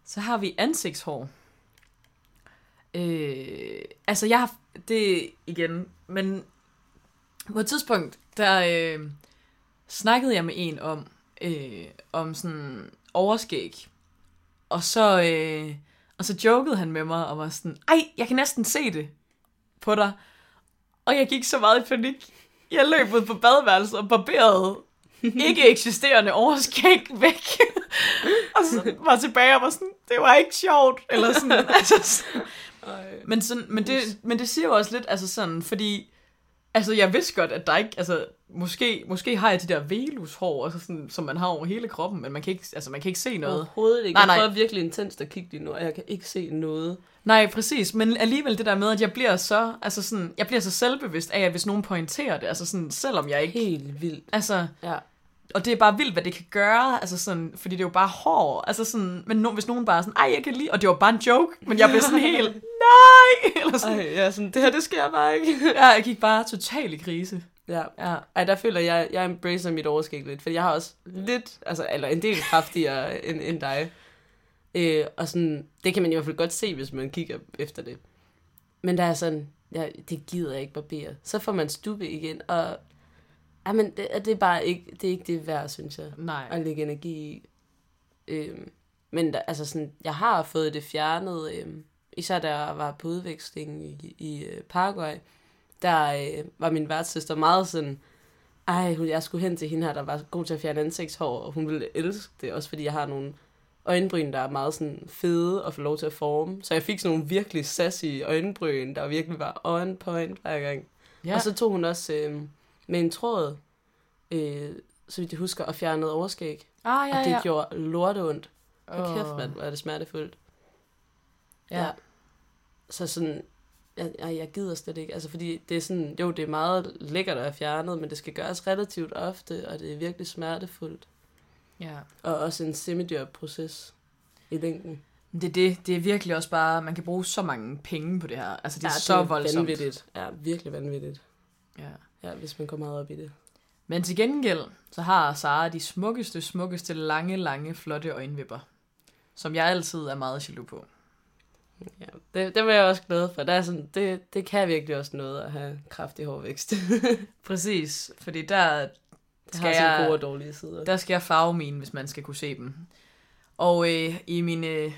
A: Så har vi ansigtshår. Øh, altså jeg har, det igen, men på et tidspunkt, der øh, snakkede jeg med en om, øh, om sådan overskæg. Og så, øh, og så jokede han med mig og var sådan, ej, jeg kan næsten se det på dig. Og jeg gik så meget i panik. Jeg løb ud på badeværelset og barberede ikke eksisterende overskæg væk. [laughs] og så var tilbage og var sådan, det var ikke sjovt. Eller sådan, [laughs] altså. Men, sådan, men, det, men det siger jo også lidt, altså sådan, fordi, altså jeg vidste godt, at der ikke, altså måske, måske har jeg de der velushår, altså sådan, som man har over hele kroppen, men man kan ikke, altså man kan ikke se noget.
B: Overhovedet ikke.
A: Nej,
B: Jeg
A: nej.
B: prøver virkelig intenst at kigge lige nu, og jeg kan ikke se noget.
A: Nej, præcis, men alligevel det der med, at jeg bliver så, altså sådan, jeg bliver så selvbevidst af, at hvis nogen pointerer det, altså sådan, selvom jeg ikke,
B: Helt vildt.
A: altså,
B: Ja.
A: og det er bare vildt, hvad det kan gøre, altså sådan, fordi det er jo bare hår, altså sådan, men no, hvis nogen bare er sådan, ej, jeg kan lide, og det var bare en joke, men jeg blev sådan helt, [laughs] nej, eller sådan,
B: Ej, ja, sådan, det her, det sker bare ikke.
A: ja, jeg gik bare totalt i krise.
B: Ja.
A: Ja,
B: Ej, der føler jeg, jeg embracer mit overskæg lidt, for jeg har også lidt, altså, eller en del kraftigere end, end dig. Øh, og sådan, det kan man i hvert fald godt se, hvis man kigger efter det. Men der er sådan, ja, det gider jeg ikke barbere. Så får man stube igen, og ja, men det, det, er bare ikke det, er ikke det værd, synes jeg,
A: nej.
B: at lægge energi i. Øh, men der, altså sådan, jeg har fået det fjernet, øh, især da jeg var på udveksling i, i øh, Paraguay, der øh, var min værtssøster meget sådan, ej, jeg skulle hen til hende her, der var god til at fjerne ansigtshår, og hun ville elske det, også fordi jeg har nogle øjenbryn, der er meget sådan fede og få lov til at forme. Så jeg fik sådan nogle virkelig sassy øjenbryn, der virkelig var on point hver gang.
A: Ja.
B: Ja. Og så tog hun også øh, med en tråd, øh, så vidt jeg husker, og fjernede overskæg.
A: ah,
B: Ja, og det gjorde lorte ondt. Og
A: Åh.
B: kæft, mand, hvor er det smertefuldt.
A: Ja.
B: Ja. Så sådan, jeg, jeg, jeg gider slet ikke. Altså, fordi det er sådan, jo, det er meget lækkert at have fjernet, men det skal gøres relativt ofte, og det er virkelig smertefuldt.
A: ja.
B: Og også en semidyr proces i længden.
A: Det er det. Det er virkelig også bare, man kan bruge så mange penge på det her. Altså, det er
B: ja,
A: så
B: det er
A: voldsomt.
B: vanvittigt. Ja, virkelig vanvittigt.
A: Ja.
B: Ja, hvis man går meget op i det.
A: Men til gengæld, så har Sara de smukkeste, smukkeste, lange, lange, flotte øjenvipper. Som jeg altid er meget jaloux på.
B: Ja, det, det var jeg også glad for. Der er sådan, det, det kan virkelig også noget at have kraftig hårvækst. [laughs]
A: Præcis, fordi der
B: det skal har jeg, gode og dårlige sider.
A: Der skal jeg farve mine, hvis man skal kunne se dem. Og øh, i mine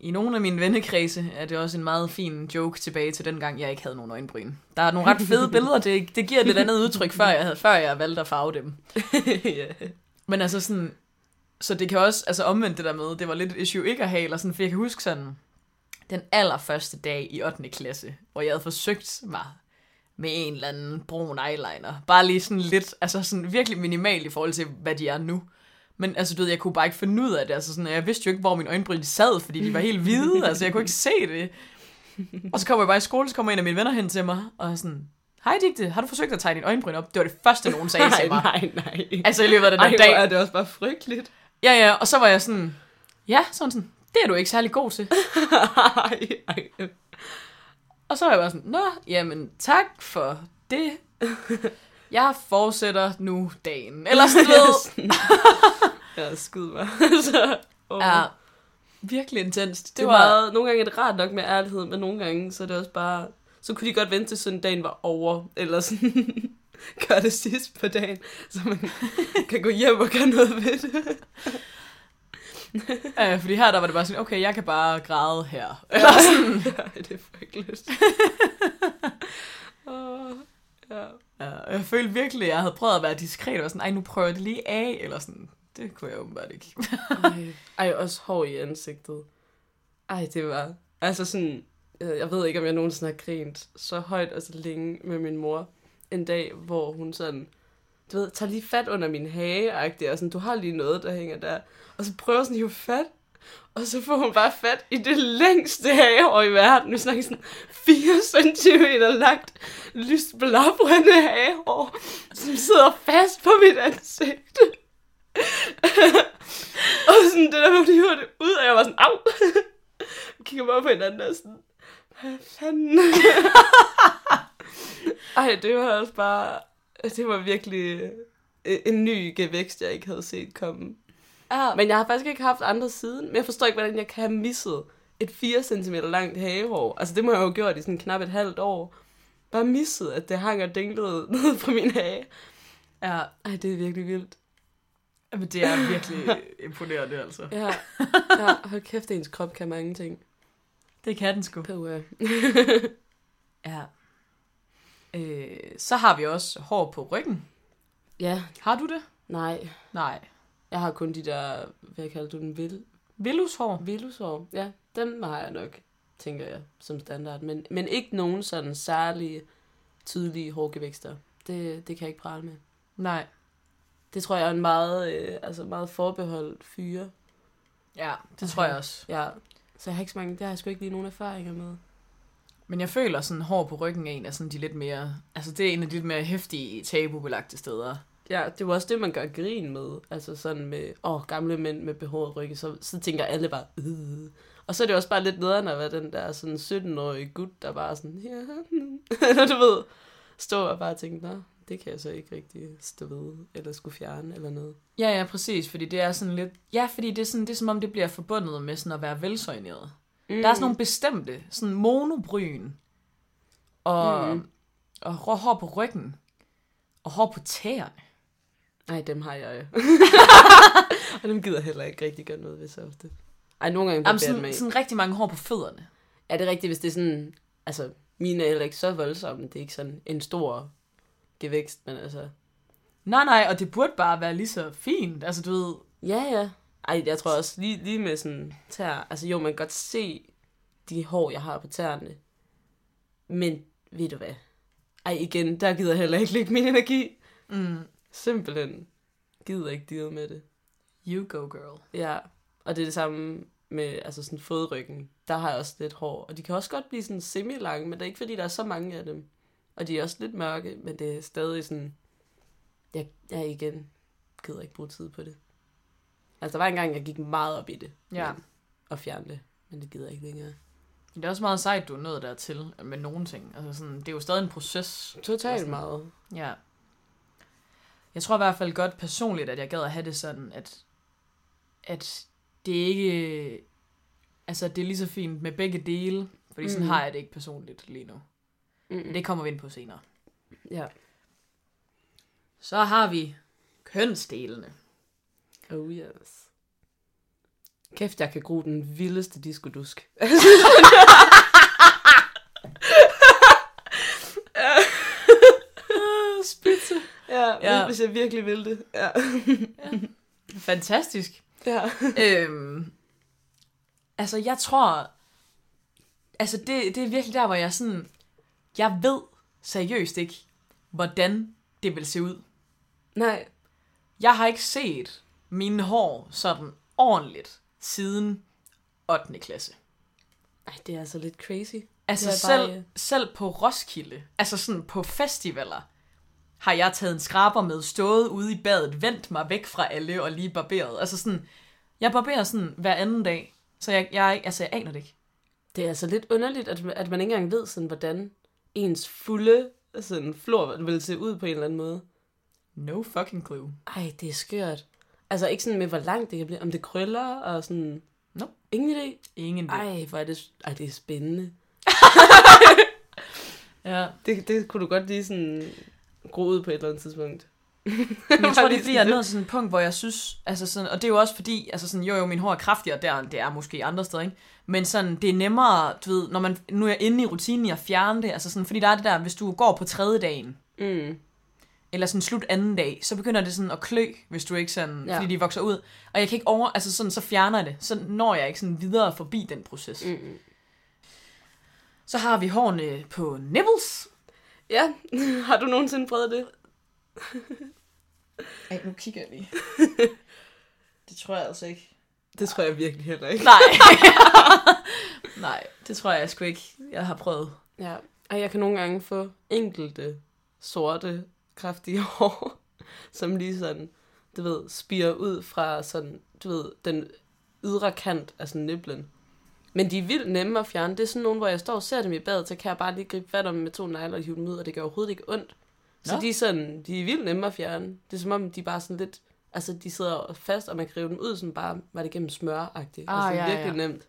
A: i nogle af mine vennekredse er det også en meget fin joke tilbage til den gang, jeg ikke havde nogen øjenbryn. Der er nogle ret [laughs] fede billeder, det, det giver et lidt andet udtryk, før jeg, havde, før jeg valgte at farve dem. [laughs] yeah. Men altså sådan, så det kan også, altså omvendt det der med, det var lidt et issue ikke at have, eller sådan, for jeg kan huske sådan, den allerførste dag i 8. klasse, hvor jeg havde forsøgt mig med en eller anden brun eyeliner. Bare lige sådan lidt, altså sådan virkelig minimal i forhold til, hvad de er nu. Men altså, du ved, jeg kunne bare ikke finde ud af det. Altså sådan, jeg vidste jo ikke, hvor min øjenbryn sad, fordi de var helt hvide. altså, jeg kunne ikke se det. Og så kommer jeg bare i skole, så kommer en af mine venner hen til mig, og er sådan, Hej Digte, har du forsøgt at tegne din øjenbryn op? Det var det første, nogen sagde [laughs]
B: nej,
A: til mig.
B: Nej, nej,
A: Altså i løbet af den
B: Ej,
A: dag.
B: er det også bare frygteligt.
A: Ja, ja, og så var jeg sådan, ja, sådan sådan, det er du ikke særlig god til. [laughs]
B: ej, ej.
A: Og så var jeg bare sådan, nå, jamen tak for det. Jeg fortsætter nu dagen. Eller sådan [laughs] noget.
B: ja, skyd mig. [laughs] så,
A: oh. Ja, virkelig intenst.
B: Det, det var meget, nogle gange er det rart nok med ærlighed, men nogle gange så er det også bare, så kunne de godt vente til sådan dagen var over, eller sådan gøre det sidst på dagen, så man kan gå hjem og gøre noget ved det.
A: Ja, [laughs] fordi her der var det bare sådan, okay, jeg kan bare græde her.
B: Eller sådan. ja, det er frygteligt. [laughs]
A: oh, ja. ja. Jeg følte virkelig, at jeg havde prøvet at være diskret, og sådan, ej, nu prøver jeg det lige af, eller sådan. Det kunne jeg åbenbart ikke.
B: ej, [laughs] ej, også hår i ansigtet. Ej, det var... Altså sådan... Jeg ved ikke, om jeg nogensinde har grint så højt og så længe med min mor. En dag, hvor hun sådan... Du ved, tager lige fat under min hage og sådan, du har lige noget, der hænger der. Og så prøver sådan at hive fat, og så får hun bare fat i det længste hageår i verden. Vi snakker sådan 4 cm langt, lyst blåbrænde hageår, som sidder fast på mit ansigt. [laughs] og sådan det der, hvor de hiver det ud, og jeg var sådan, au! [laughs] Kigger bare på hinanden og sådan, hvad fanden? [laughs] Ej, det var også bare, [laughs] det var virkelig en ny gevækst, jeg ikke havde set komme. Ja. Men jeg har faktisk ikke haft andre siden. Men jeg forstår ikke, hvordan jeg kan have misset et 4 cm langt hagehår. Altså, det må jeg jo have gjort i sådan knap et halvt år. Bare misset, at det hang og dinglede [laughs] ned på min hage. Ja. Ej, det er virkelig vildt.
A: Men det er virkelig [laughs] imponerende, altså.
B: Ja. ja, hold kæft, ens krop kan mange ting.
A: Det kan den sgu.
B: På, uh...
A: ja. Øh, så har vi også hår på ryggen.
B: Ja.
A: Har du det?
B: Nej.
A: Nej.
B: Jeg har kun de der, hvad kalder du den, vil?
A: Villushår?
B: Villushår, ja. Dem har jeg nok, tænker jeg, som standard. Men, men ikke nogen sådan særlige, tydelige hårgevækster. Det, det kan jeg ikke prale med.
A: Nej.
B: Det tror jeg er en meget, øh, altså meget forbeholdt fyre.
A: Ja, det tror jeg også.
B: Ja, så jeg har ikke så mange, det har jeg sgu ikke lige nogen erfaringer med.
A: Men jeg føler sådan, hår på ryggen er en af sådan de lidt mere, altså det er en af de lidt mere hæftige tabubelagte steder.
B: Ja, det var også det, man gør grin med. Altså sådan med, åh, gamle mænd med behåret rygge, så, så tænker alle bare, øh. Og så er det også bare lidt nederen at være den der sådan 17-årige gut, der bare sådan, ja, [laughs] eller du ved, stå og bare tænke, nå, det kan jeg så ikke rigtig stå ved, eller skulle fjerne, eller noget.
A: Ja, ja, præcis, fordi det er sådan lidt, ja, fordi det er, sådan, det er som om, det bliver forbundet med sådan at være velsøjneret. Mm. Der er sådan nogle bestemte, sådan monobryn, og, mm. og hår på ryggen, og hår på tæerne.
B: Nej, dem har jeg. [laughs] og dem gider heller ikke rigtig gøre noget ved så ofte. Ej, nogle gange
A: Jamen, sådan, med. sådan rigtig mange hår på fødderne.
B: Ja, det er rigtigt, hvis det er sådan... Altså, mine er heller ikke så voldsomme. Det er ikke sådan en stor gevækst, men altså...
A: Nej, nej, og det burde bare være lige så fint. Altså, du ved...
B: Ja, ja. Ej, jeg tror også, lige, lige med sådan tær... Altså, jo, man kan godt se de hår, jeg har på tæerne. Men, ved du hvad? Ej, igen, der gider jeg heller ikke lægge min energi.
A: Mm.
B: Simpelthen gider ikke deal med det.
A: You go, girl.
B: Ja, og det er det samme med altså sådan fodryggen. Der har jeg også lidt hår, og de kan også godt blive sådan semi-lange, men det er ikke fordi, der er så mange af dem. Og de er også lidt mørke, men det er stadig sådan... Jeg, jeg igen gider ikke bruge tid på det. Altså, der var engang, jeg gik meget op i det.
A: Ja.
B: Men, og fjerne det, men det gider jeg ikke længere.
A: Det er også meget sejt, du er nået dertil med nogle ting. Altså sådan, det er jo stadig en proces.
B: Totalt meget.
A: Ja. Jeg tror i hvert fald godt personligt, at jeg gad at have det sådan, at, at det ikke altså, det er lige så fint med begge dele, fordi sådan
B: Mm.
A: har jeg det ikke personligt lige nu.
B: Mm.
A: Det kommer vi ind på senere.
B: Ja.
A: Så har vi kønsdelene.
B: Oh yes. Kæft, jeg kan gro den vildeste diskodusk. [laughs]
A: Spidse.
B: Ja,
A: Ja.
B: ja, hvis jeg virkelig vil det. Ja.
A: Fantastisk.
B: ja.
A: øhm, altså, jeg tror... Altså, det, det er virkelig der, hvor jeg sådan... Jeg ved seriøst ikke, hvordan det vil se ud.
B: Nej.
A: Jeg har ikke set mine hår sådan ordentligt siden 8. klasse.
B: Ej, det er altså lidt crazy.
A: Altså selv,
B: bare, øh,
A: selv på Roskilde, altså sådan på festivaler, har jeg taget en skraber med, stået ude i badet, vendt mig væk fra alle og lige barberet. Altså sådan, jeg barberer sådan hver anden dag, så jeg, jeg, altså jeg aner det ikke.
B: Det er altså lidt underligt, at, at man ikke engang ved, sådan, hvordan ens fulde sådan, flor vil se ud på en eller anden måde.
A: No fucking clue.
B: Ej, det er skørt. Altså ikke sådan med, hvor langt det kan blive. Om det krøller og sådan...
A: Nope.
B: Ingen idé.
A: Ingen det.
B: Ej, hvor er det, ej, det er spændende. [laughs]
A: Ja.
B: Det, det kunne du godt lige sådan gro ud på et eller andet tidspunkt.
A: Men jeg [laughs] tror, det bliver
B: sådan
A: nået sådan et punkt, hvor jeg synes, altså sådan, og det er jo også fordi, altså sådan, jo jo, min hår er kraftigere der, end det er måske andre steder, ikke? Men sådan, det er nemmere, du ved, når man, nu er jeg inde i rutinen i at fjerne det, altså sådan, fordi der er det der, hvis du går på tredje dagen,
B: Mm.
A: Eller sådan slut anden dag, så begynder det sådan at klø, hvis du ikke sådan, ja. Fordi de vokser ud. Og jeg kan ikke over, altså sådan, så fjerner jeg det. Så når jeg ikke sådan videre forbi den proces. Mm.
B: Mm.
A: Så har vi hårene på nipples.
B: Ja, [laughs] har du nogensinde prøvet det? [laughs]
A: Ej, nu kigger jeg lige. [laughs] det tror jeg altså ikke.
B: Det tror jeg virkelig heller ikke.
A: Nej. Nej, det tror jeg sgu ikke, jeg har prøvet.
B: Ja, og jeg kan nogle gange få enkelte sorte, kraftige hår, [laughs] som lige sådan, du ved, spiger ud fra sådan, du ved, den ydre kant af sådan niblen. Men de er vildt nemme at fjerne. Det er sådan nogle, hvor jeg står og ser dem i badet, så kan jeg bare lige gribe fat om med to negler og hive dem ud, og det gør overhovedet ikke ondt. Så
A: Nå.
B: de er sådan, de er vildt nemme at fjerne. Det er som om, de er bare sådan lidt, altså de sidder fast, og man kan rive dem ud, sådan bare, var det gennem smør-agtigt.
A: Ah,
B: altså,
A: ja,
B: virkelig nemt.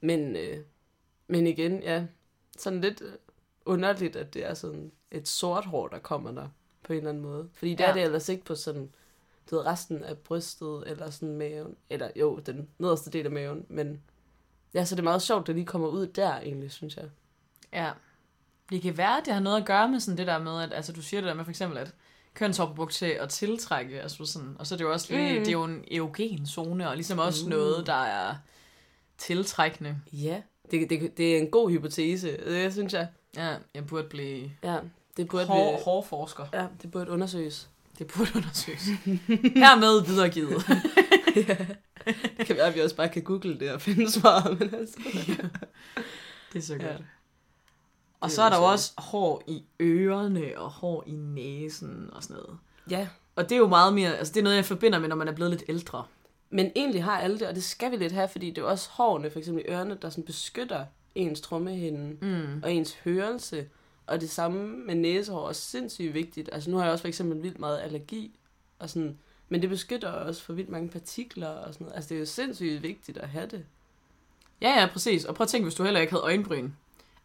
B: Men, øh, men igen, ja, sådan lidt øh, underligt, at det er sådan et sort hår, der kommer der på en eller anden måde. Fordi der
A: Ja.
B: er det ellers ikke på sådan, du ved, resten af brystet, eller sådan maven, eller jo, den nederste del af maven, men ja, så det er meget sjovt, at det lige kommer ud der, egentlig, synes jeg.
A: Ja. Det kan være, at det har noget at gøre med sådan det der med, at altså, du siger det der med for eksempel, at kønshår brugt til at tiltrække, altså sådan, og så er det jo også lige, mm.
B: Mm.
A: det er jo en erogen zone, og ligesom også
B: Uh.
A: noget, der er tiltrækkende.
B: Ja, det, det, det er en god hypotese, det synes jeg.
A: Ja, jeg burde blive
B: Ja, det burde,
A: hår,
B: vi,
A: hårforsker.
B: ja, det burde undersøges.
A: Det burde undersøges. [laughs] Hermed videregivet.
B: Det kan være, at vi også bare kan google det og finde svaret, men altså.
A: Det er så godt.
B: Ja.
A: Ja. Og så er der jo også hår i ørerne og hår i næsen og sådan noget.
B: Ja,
A: Og det er jo meget mere, altså det er noget, jeg forbinder med, når man er blevet lidt ældre.
B: Men egentlig har alle det, og det skal vi lidt have, fordi det er også hårene, for eksempel i ørerne, der sådan beskytter ens trommehinde
A: Mm.
B: og ens hørelse. Og det samme med næsehår er også sindssygt vigtigt. Altså nu har jeg også for eksempel vildt meget allergi, og sådan, men det beskytter også for vildt mange partikler og sådan noget. Altså det er jo sindssygt vigtigt at have det.
A: Ja, ja, præcis. Og prøv at tænke, hvis du heller ikke havde øjenbryn.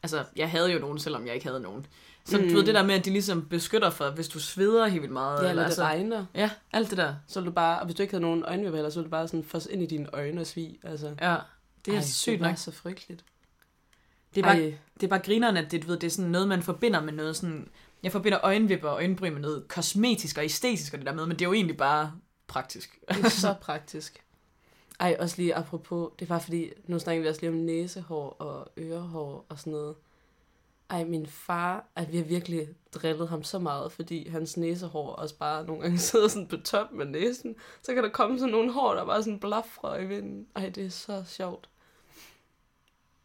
A: Altså, jeg havde jo nogen, selvom jeg ikke havde nogen. Så mm.
B: Mm.
A: du ved, det der med, at de ligesom beskytter for, hvis du sveder helt vildt meget.
B: Ja, eller det
A: altså,
B: regner.
A: Ja, alt det der.
B: Så du bare, og hvis du ikke havde nogen øjenvipper så vil du bare sådan fosse ind i dine øjne og svig. Altså.
A: Ja, det er
B: Ej,
A: sygt
B: det
A: nok.
B: så frygteligt.
A: Det er bare,
B: Ej,
A: det er bare grineren, at det, du ved, det er sådan noget, man forbinder med noget sådan... Jeg forbinder øjenvipper og øjenbryn med noget kosmetisk og æstetisk og det der med, men det er jo egentlig bare praktisk.
B: Det er så [laughs] praktisk. Ej, også lige apropos, det er bare fordi, nu snakker vi også lige om næsehår og ørehår og sådan noget. Ej, min far, at vi har virkelig drillet ham så meget, fordi hans næsehår også bare nogle gange [laughs] sidder sådan på toppen af næsen. Så kan der komme sådan nogle hår, der bare sådan blafrer i vinden. Ej, det er så sjovt.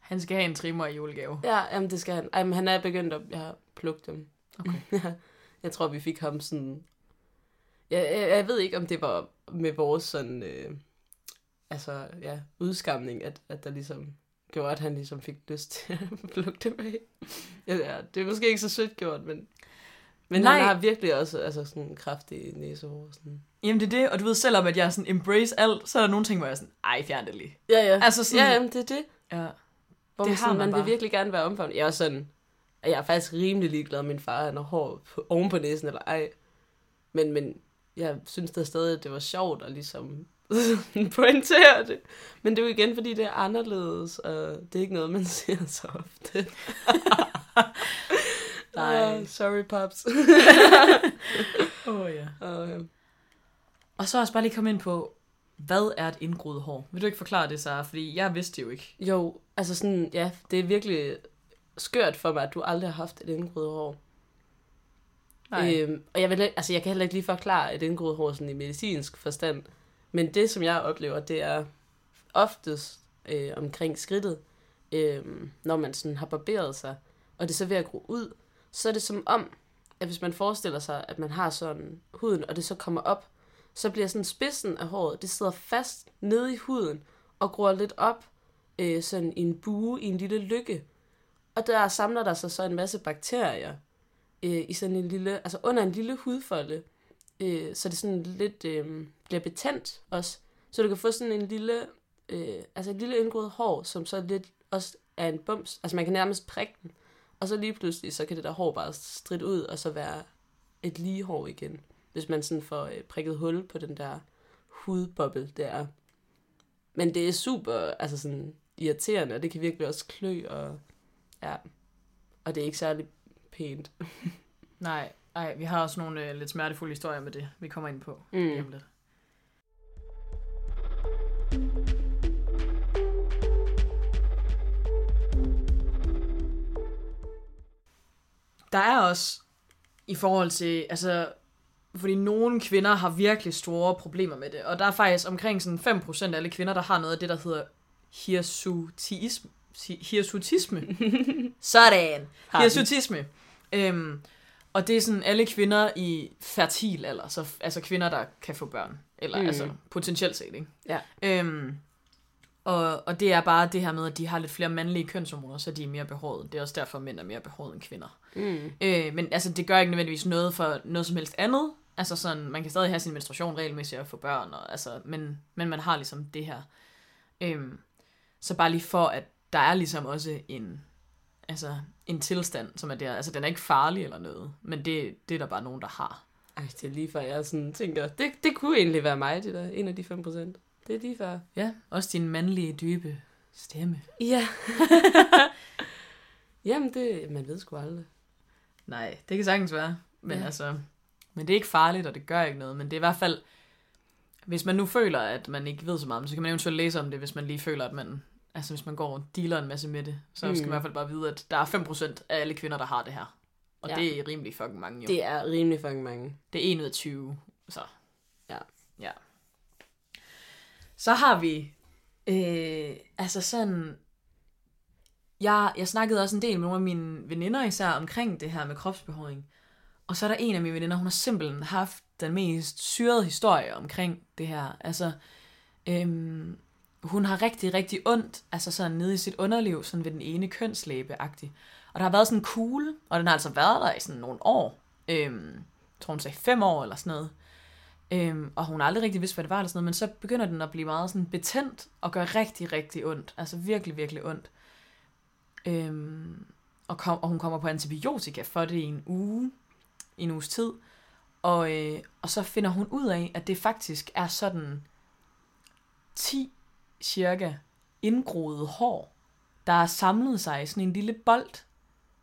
A: Han skal have en trimmer i julegave.
B: Ja, jamen det skal han. Ej, men han er begyndt at jeg plukke dem.
A: Okay. [laughs]
B: Ja, jeg tror, vi fik ham sådan... Jeg, jeg, jeg ved ikke, om det var med vores sådan... Øh, altså, ja, udskamning, at, at der ligesom gjorde, at han ligesom fik lyst til at [laughs] plukke dem af. Ja, ja, det er måske ikke så sødt gjort, men... Men
A: Nej.
B: han har virkelig også altså, sådan en kraftig næsehår. Sådan.
A: Jamen det er det, og du ved, selvom at jeg sådan embrace alt, så er der nogle ting, hvor jeg er sådan, ej, fjern det lige.
B: Ja, ja.
A: Altså sådan,
B: Ja, jamen, det er det.
A: ja.
B: Hvor
A: Det
B: man, sådan,
A: man
B: man, vil virkelig gerne være omfavnet. Jeg er sådan, at jeg er faktisk rimelig ligeglad, at min far han har hår på, oven på næsen eller ej. Men, men jeg synes da stadig, at det var sjovt at ligesom [laughs] pointere det. Men det er jo igen, fordi det er anderledes, og det er ikke noget, man [laughs] ser så ofte. [laughs]
A: Nej.
B: Uh, sorry, pops.
A: Åh oh, ja.
B: og, øh,
A: Og så også bare lige komme ind på, hvad er et indgroet hår? Vil du ikke forklare det, Sara? Fordi jeg vidste det jo ikke.
B: jo, altså sådan, ja, det er virkelig skørt for mig, at du aldrig har haft et indgroet hår. Øhm, og jeg, vil, altså, jeg kan heller ikke lige forklare et indgroet hår sådan i medicinsk forstand. Men det, som jeg oplever, det er oftest øh, omkring skridtet, øh, når man sådan har barberet sig, og det er så ved at gro ud, så er det som om, at hvis man forestiller sig, at man har sådan huden, og det så kommer op, så bliver sådan spidsen af håret, det sidder fast nede i huden, og gror lidt op, øh, sådan i en bue, i en lille lykke. Og der samler der sig så en masse bakterier, øh, i sådan en lille, altså under en lille hudfolde, øh, så det sådan lidt øh, bliver betændt også. Så du kan få sådan en lille, øh, altså et lille indgroet hår, som så lidt også er en bums. Altså man kan nærmest prikke den. Og så lige pludselig, så kan det der hår bare stridt ud, og så være et lige hår igen. Hvis man sådan får øh, prikket hul på den der hudboble der. Men det er super, altså sådan irriterende, og det kan virkelig også klø, og ja, og det er ikke særlig pænt. [laughs]
A: Nej, ej, vi har også nogle øh, lidt smertefulde historier med det, vi kommer ind på
B: Mm.
A: om lidt. Der er også i forhold til, altså, fordi nogle kvinder har virkelig store problemer med det, og der er faktisk omkring sådan 5% af alle kvinder, der har noget af det, der hedder hirsutisme. Hirsutisme. [laughs] Sådan. Hirsutisme. Øhm, og det er sådan alle kvinder i fertil alder, så, altså kvinder, der kan få børn. Eller
B: mm.
A: altså potentielt set, ikke?
B: Ja.
A: Øhm, og, og det er bare det her med, at de har lidt flere mandlige kønshormoner, så de er mere behåret. Det er også derfor, at mænd er mere behåret end kvinder.
B: Mm.
A: Øh, men altså, det gør ikke nødvendigvis noget for noget som helst andet. Altså sådan, man kan stadig have sin menstruation regelmæssigt og få børn, og, altså, men, men man har ligesom det her. Øhm, så bare lige for, at der er ligesom også en, altså, en tilstand, som er der. Altså, den er ikke farlig eller noget, men det, det er der bare nogen, der har.
B: Ej, det er lige før, jeg sådan tænker, det, det kunne egentlig være mig, det der, en af de 5 procent. Det er lige før.
A: Ja, også din mandlige, dybe stemme.
B: Ja. [laughs] Jamen, det, man ved sgu aldrig.
A: Nej, det kan sagtens være. Men
B: Ja.
A: altså, men det er ikke farligt, og det gør ikke noget. Men det er i hvert fald, hvis man nu føler, at man ikke ved så meget, om så kan man eventuelt læse om det, hvis man lige føler, at man, altså hvis man går og dealer en masse med det, så mm. skal
B: Mm.
A: man i hvert fald bare vide, at der er 5% af alle kvinder, der har det her. Og
B: Ja.
A: det er rimelig fucking mange jo. Det,
B: Det er rimelig fucking mange.
A: det er 1 ud af 20, så.
B: Ja.
A: Ja. Så har vi, øh, altså sådan, jeg, jeg snakkede også en del med nogle af mine veninder især omkring det her med kropsbehåring. Og så er der en af mine veninder, hun har simpelthen haft den mest syrede historie omkring det her. Altså, øhm, hun har rigtig, rigtig ondt, altså sådan nede i sit underliv, sådan ved den ene kønslæbe -agtig. Og der har været sådan en kugle, og den har altså været der i sådan nogle år. Øhm, jeg tror hun sagde fem år eller sådan noget. Øhm, og hun har aldrig rigtig vidst, hvad det var eller sådan noget, men så begynder den at blive meget sådan betændt og gør rigtig, rigtig ondt. Altså virkelig, virkelig ondt. Øhm, og, kom, og hun kommer på antibiotika for det i en uge, i en uges tid. Og, øh, og så finder hun ud af, at det faktisk er sådan 10 cirka indgroede hår, der er samlet sig i sådan en lille bold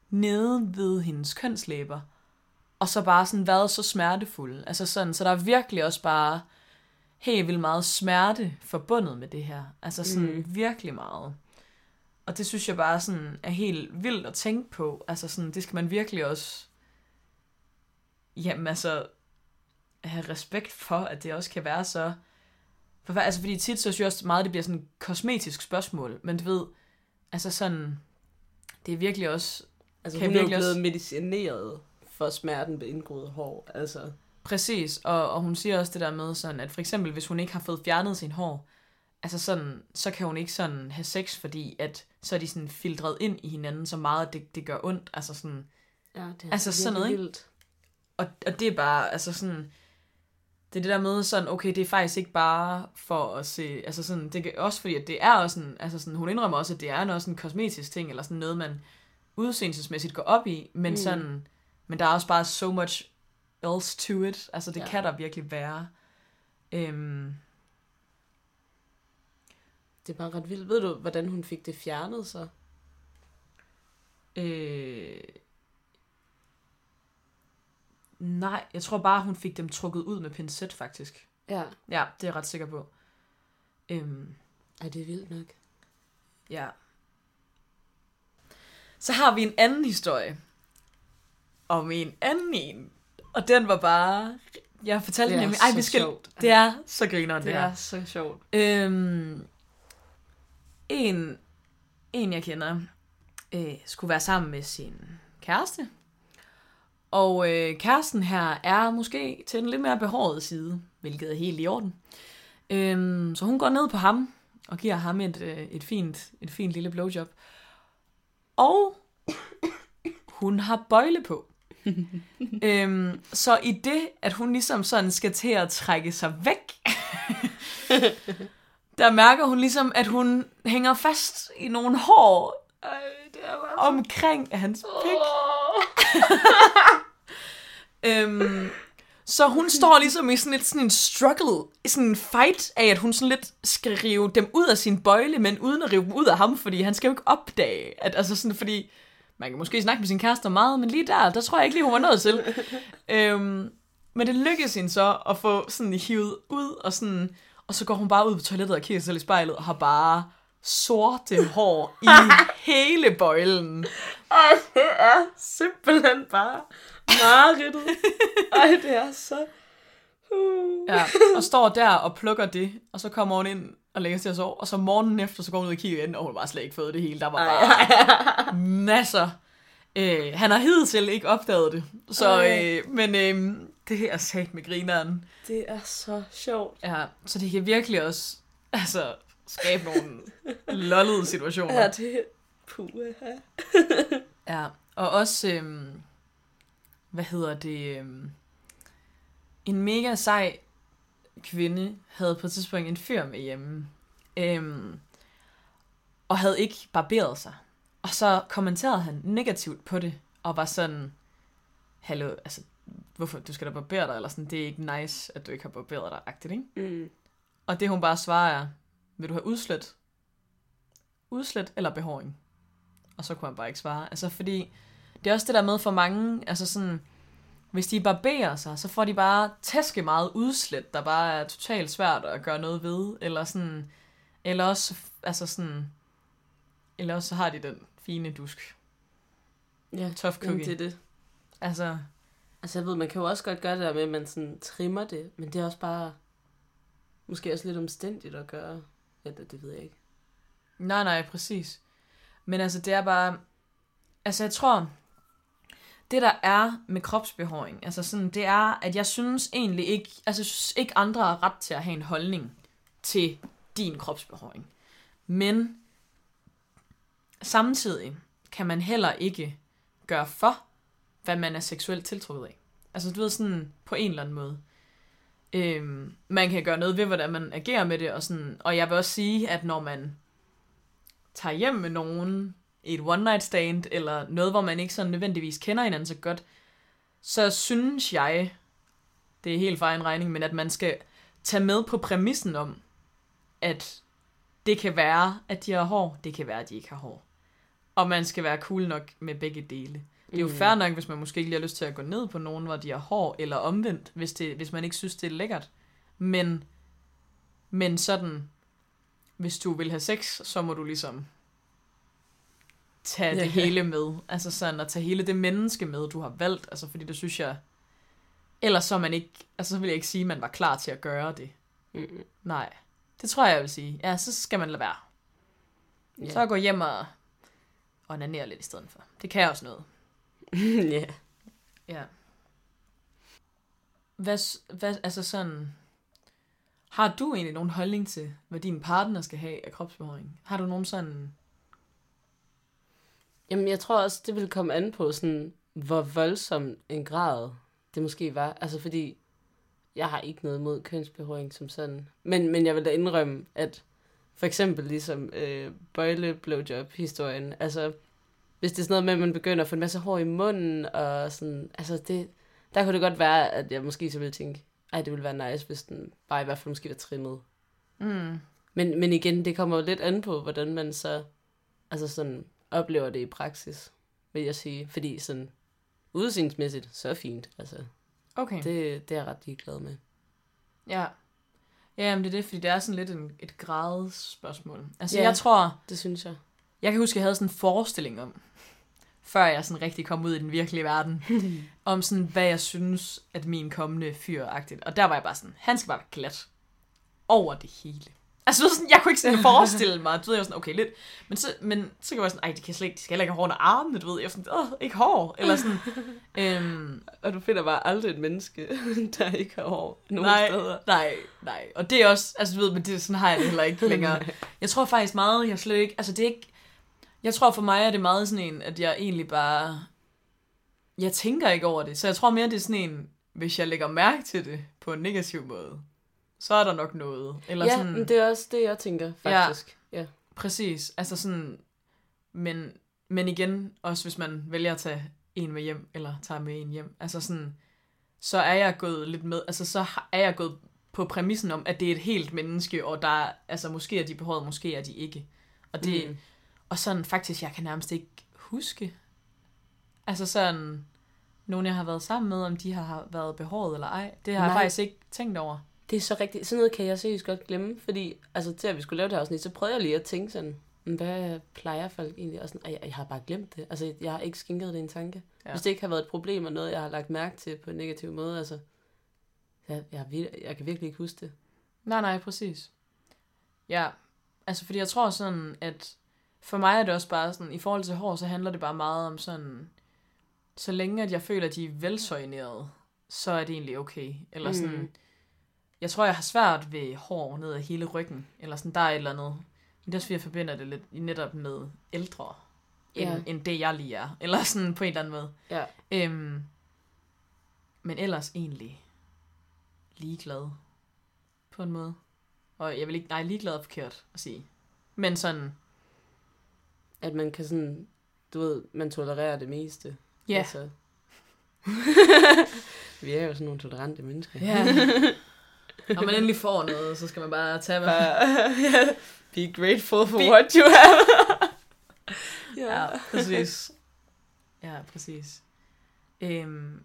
A: nede ved hendes kønslæber. Og så bare sådan været så smertefuld. Altså sådan, så der er virkelig også bare helt vildt meget smerte forbundet med det her. Altså sådan
B: mm.
A: virkelig meget. Og det synes jeg bare sådan er helt vildt at tænke på. Altså sådan, det skal man virkelig også jamen altså have respekt for, at det også kan være så... For, altså, fordi tit så synes jeg også meget, det bliver sådan et kosmetisk spørgsmål. Men du ved, altså sådan, det er virkelig også
B: Altså,
A: Kan
B: hun er
A: virkelig
B: blevet
A: også-
B: medicineret for smerten ved indgroet hår. Altså,
A: Præcis, og, og hun siger også det der med sådan, at for eksempel, hvis hun ikke har fået fjernet sin hår, altså sådan, så kan hun ikke sådan have sex, fordi at så er de sådan filtreret ind i hinanden så meget, at det, det gør ondt. Altså sådan,
B: ja, det er
A: Altså, sådan noget, ikke?
B: vildt.
A: Og, og det er bare, altså sådan, det er det der med sådan, okay, det er faktisk ikke bare for at se, altså sådan, det er også fordi, at det er også sådan, altså sådan, hun indrømmer også, at det er noget sådan en kosmetisk ting, eller sådan noget, man udseendelsesmæssigt går op i, men mm. sådan, men der er også bare so much else to it, altså det ja. kan der virkelig være. Øhm.
B: Det er bare ret vildt. Ved du, hvordan hun fik det fjernet så?
A: Øh, nej, jeg tror bare, hun fik dem trukket ud med pincet, faktisk.
B: Ja.
A: Ja, det er jeg ret sikker på. Øhm,
B: Ej, det er vildt nok.
A: Ja. Så har vi en anden historie. Om en anden en. Og den var bare... Jeg fortalte nemlig... Ej, vi skal... Sjovt. Det er så griner
B: det, det er så sjovt.
A: Øhm, en, en, jeg kender, øh, skulle være sammen med sin kæreste. Og øh, kæresten her er måske til en lidt mere behåret side, hvilket er helt i orden. Øhm, så hun går ned på ham og giver ham et, øh, et, fint, et fint lille blowjob. Og hun har bøjle på. [laughs] øhm, så i det, at hun ligesom sådan skal til at trække sig væk, [laughs] der mærker hun ligesom, at hun hænger fast i nogle hår bare... omkring hans pik. [laughs] øhm, så hun står ligesom i sådan, lidt, sådan en struggle, i sådan en fight af, at hun sådan lidt skal rive dem ud af sin bøjle, men uden at rive dem ud af ham, fordi han skal jo ikke opdage, at altså sådan, fordi man kan måske snakke med sin kæreste meget, men lige der, der tror jeg ikke lige, hun var nået til. øhm, men det lykkedes hende så at få sådan hivet ud, og sådan, og så går hun bare ud på toilettet og kigger sig selv i spejlet, og har bare sorte [laughs] hår i hele bøjlen.
B: Ej, det er simpelthen bare mareridtet. Ej, det er så...
A: Uh. Ja, og står der og plukker det, og så kommer hun ind og lægger sig til at sove, og så morgenen efter, så går hun ud og kigger igen, og hun bare slet ikke fået det hele. Der var bare [laughs] masser. Øh, han har hidtil ikke opdaget det, så, øh, men øh, det er sat med grineren.
B: Det er så sjovt.
A: Ja, så det kan virkelig også altså, skabe nogle lollede situationer.
B: Ja, det er puha.
A: ja, og også, øh, hvad hedder det, øh, en mega sej kvinde havde på et tidspunkt en fyr med hjemme, øhm, og havde ikke barberet sig. Og så kommenterede han negativt på det, og var sådan, hallo, altså, hvorfor, du skal da barbere dig, eller sådan, det er ikke nice, at du ikke har barberet dig, agtigt, ikke? Mm. Og det hun bare svarer er, vil du have udslet? Udslet eller behåring? Og så kunne han bare ikke svare. Altså, fordi det er også det der med for mange, altså sådan, hvis de barberer sig, så får de bare tæske meget udslæt, der bare er totalt svært at gøre noget ved, eller sådan, eller også, altså sådan, eller også så har de den fine dusk.
B: Ja, tough cookie. det er det.
A: Altså,
B: altså jeg ved, man kan jo også godt gøre det der med, at man sådan trimmer det, men det er også bare, måske også lidt omstændigt at gøre. Eller det, det ved jeg ikke.
A: Nej, nej, præcis. Men altså, det er bare, altså jeg tror, det der er med kropsbehåring, altså sådan, det er, at jeg synes egentlig ikke, altså jeg synes ikke andre har ret til at have en holdning til din kropsbehåring. Men samtidig kan man heller ikke gøre for, hvad man er seksuelt tiltrukket af. Altså du ved sådan, på en eller anden måde. Øhm, man kan gøre noget ved, hvordan man agerer med det, og, sådan, og jeg vil også sige, at når man tager hjem med nogen, et one night stand, eller noget, hvor man ikke sådan nødvendigvis kender hinanden så godt, så synes jeg, det er helt for en regning, men at man skal tage med på præmissen om, at det kan være, at de har hår, det kan være, at de ikke har hår. Og man skal være cool nok med begge dele. Det er jo mm. fair nok, hvis man måske ikke lige har lyst til at gå ned på nogen, hvor de har hår, eller omvendt, hvis, det, hvis man ikke synes, det er lækkert. Men, men sådan, hvis du vil have sex, så må du ligesom tage det hele med. Altså sådan at tage hele det menneske med, du har valgt. Altså fordi det synes jeg... Ellers så man ikke... Altså så vil jeg ikke sige, at man var klar til at gøre det. Mm. Nej. Det tror jeg, jeg vil sige. Ja, så skal man lade være. Yeah. Så gå hjem og onanere lidt i stedet for. Det kan også noget. [laughs]
B: Ja.
A: Ja. Hvad, hvad, altså sådan... Har du egentlig nogen holdning til, hvad din partner skal have af kropsbehåring? Har du nogen sådan
B: Jamen, jeg tror også, det vil komme an på, sådan, hvor voldsom en grad det måske var. Altså, fordi jeg har ikke noget mod kønsbehåring som sådan. Men, men jeg vil da indrømme, at for eksempel ligesom øh, bøjle blowjob historien altså hvis det er sådan noget med, at man begynder at få en masse hår i munden, og sådan, altså det, der kunne det godt være, at jeg måske så ville tænke, ej, det ville være nice, hvis den bare i hvert fald måske var trimmet. Mm. Men, men igen, det kommer jo lidt an på, hvordan man så altså sådan, oplever det i praksis, vil jeg sige. Fordi sådan, udseendsmæssigt, så fint. Altså, okay. Det, det er jeg ret ligeglad med.
A: Ja. Ja, men det er det, fordi det er sådan lidt en, et gradespørgsmål. Altså, ja, jeg tror...
B: det synes jeg.
A: Jeg kan huske, jeg havde sådan en forestilling om, før jeg sådan rigtig kom ud i den virkelige verden, [laughs] om sådan, hvad jeg synes, at min kommende fyr -agtigt. Og der var jeg bare sådan, han skal bare være glat. Over det hele. Altså, sådan, jeg kunne ikke sådan [laughs] forestille mig, du ved, jeg var sådan, okay, lidt. Men så, men så kan jeg sådan, ej, de, kan slet, de skal heller ikke have hår under armene, du ved. Jeg var sådan, åh, ikke hår. Eller sådan. [laughs] øhm,
B: og du finder bare aldrig et menneske, der ikke har hår nogen
A: nej,
B: steder.
A: Nej, nej. Og det er også, altså du ved, men det, sådan har jeg det heller ikke længere. jeg tror faktisk meget, jeg slet ikke, altså det er ikke, jeg tror for mig er det meget sådan en, at jeg egentlig bare... Jeg tænker ikke over det. Så jeg tror mere, det er sådan en, hvis jeg lægger mærke til det på en negativ måde, så er der nok noget.
B: Eller ja, sådan, det er også det, jeg tænker, faktisk. Ja, ja.
A: præcis. Altså sådan... Men, men igen, også hvis man vælger at tage en med hjem, eller tager med en hjem, altså sådan, så er jeg gået lidt med, altså så er jeg gået på præmissen om, at det er et helt menneske, og der, altså måske er de behåret, måske er de ikke. Og det, mm. Og sådan faktisk, jeg kan nærmest ikke huske. Altså sådan, nogen jeg har været sammen med, om de har været behåret eller ej. Det har Nej. jeg faktisk ikke tænkt over.
B: Det er så rigtigt. Sådan noget kan jeg seriøst godt glemme, fordi altså, til at vi skulle lave det her afsnit, så prøvede jeg lige at tænke sådan, hvad plejer folk egentlig? Og sådan, jeg, jeg har bare glemt det. Altså, jeg har ikke skænket det en tanke. Ja. Hvis det ikke har været et problem og noget, jeg har lagt mærke til på en negativ måde, altså, jeg, jeg, jeg, jeg kan virkelig ikke huske det.
A: Nej, nej, præcis. Ja, altså fordi jeg tror sådan, at for mig er det også bare sådan, i forhold til hår, så handler det bare meget om sådan, så længe at jeg føler, at de er velsøjnerede, så er det egentlig okay. Eller sådan, mm. jeg tror, jeg har svært ved hår ned ad hele ryggen, eller sådan, der er et eller andet. Men det er også, jeg forbinder det lidt netop med ældre, yeah. end, end det jeg lige er. Eller sådan på en eller anden måde. Ja. Øhm, men ellers egentlig ligeglad på en måde. Og jeg vil ikke, nej, ligeglad er forkert at sige. Men sådan,
B: at man kan sådan, du ved, man tolererer det meste. Ja. Yeah. Altså. [laughs] vi er jo sådan nogle tolerante mennesker. Ja. [laughs]
A: Når man endelig får noget, så skal man bare tage med.
B: yeah. [laughs] Be grateful for Be... what you have.
A: ja. ja, præcis. Ja, præcis. Øhm,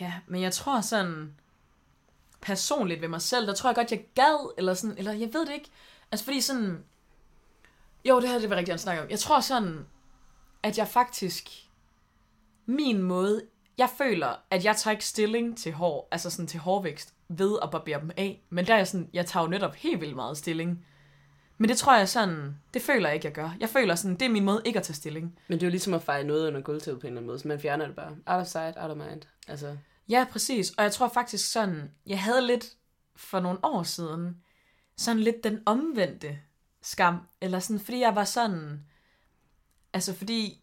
A: ja, men jeg tror sådan, personligt ved mig selv, der tror jeg godt, jeg gad, eller sådan, eller jeg ved det ikke. Altså fordi sådan, jo, det her det vil jeg rigtig gerne snakke om. Jeg tror sådan, at jeg faktisk, min måde, jeg føler, at jeg tager ikke stilling til hår, altså sådan til hårvækst, ved at barbere dem af. Men der er jeg sådan, jeg tager jo netop helt vildt meget stilling. Men det tror jeg sådan, det føler jeg ikke, jeg gør. Jeg føler sådan, det er min måde ikke at tage stilling.
B: Men det er jo ligesom at fejre noget under gulvtæppet på en eller anden måde, så man fjerner det bare. Out of sight, out of mind. Altså.
A: Ja, præcis. Og jeg tror faktisk sådan, jeg havde lidt for nogle år siden, sådan lidt den omvendte skam, eller sådan, fordi jeg var sådan, altså fordi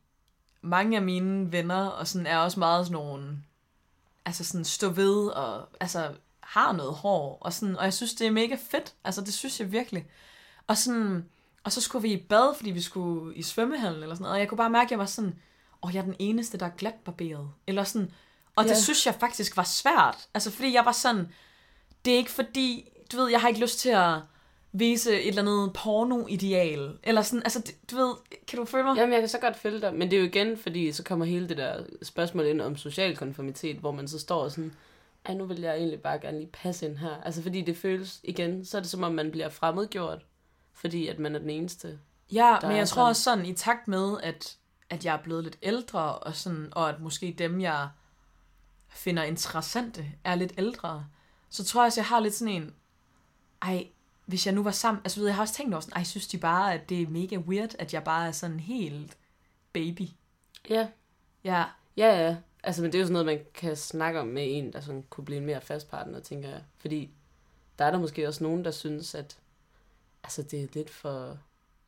A: mange af mine venner, og sådan er også meget sådan nogle, altså sådan stå ved, og altså har noget hår, og sådan, og jeg synes, det er mega fedt, altså det synes jeg virkelig. Og sådan, og så skulle vi i bad, fordi vi skulle i svømmehallen eller sådan noget, og jeg kunne bare mærke, at jeg var sådan, åh, oh, jeg er den eneste, der er glat barberet. Eller sådan, og yeah. det synes jeg faktisk var svært. Altså fordi jeg var sådan, det er ikke fordi, du ved, jeg har ikke lyst til at vise et eller andet porno-ideal. Eller sådan, altså, du ved, kan du føle mig?
B: Jamen, jeg kan så godt følge dig. Men det er jo igen, fordi så kommer hele det der spørgsmål ind om social konformitet, hvor man så står sådan, ej, nu vil jeg egentlig bare gerne lige passe ind her. Altså, fordi det føles, igen, så er det som om, man bliver fremmedgjort, fordi at man er den eneste.
A: Ja, men jeg tror sådan... også sådan, i takt med, at, at jeg er blevet lidt ældre, og, sådan, og at måske dem, jeg finder interessante, er lidt ældre, så tror jeg også, jeg har lidt sådan en, ej, hvis jeg nu var sammen, altså ved jeg har også tænkt over sådan, ej, synes de bare, at det er mega weird, at jeg bare er sådan helt baby.
B: Ja.
A: Ja.
B: Ja, ja. Altså, men det er jo sådan noget, man kan snakke om med en, der sådan kunne blive en mere fast partner, tænker jeg. Fordi der er der måske også nogen, der synes, at altså, det er lidt for...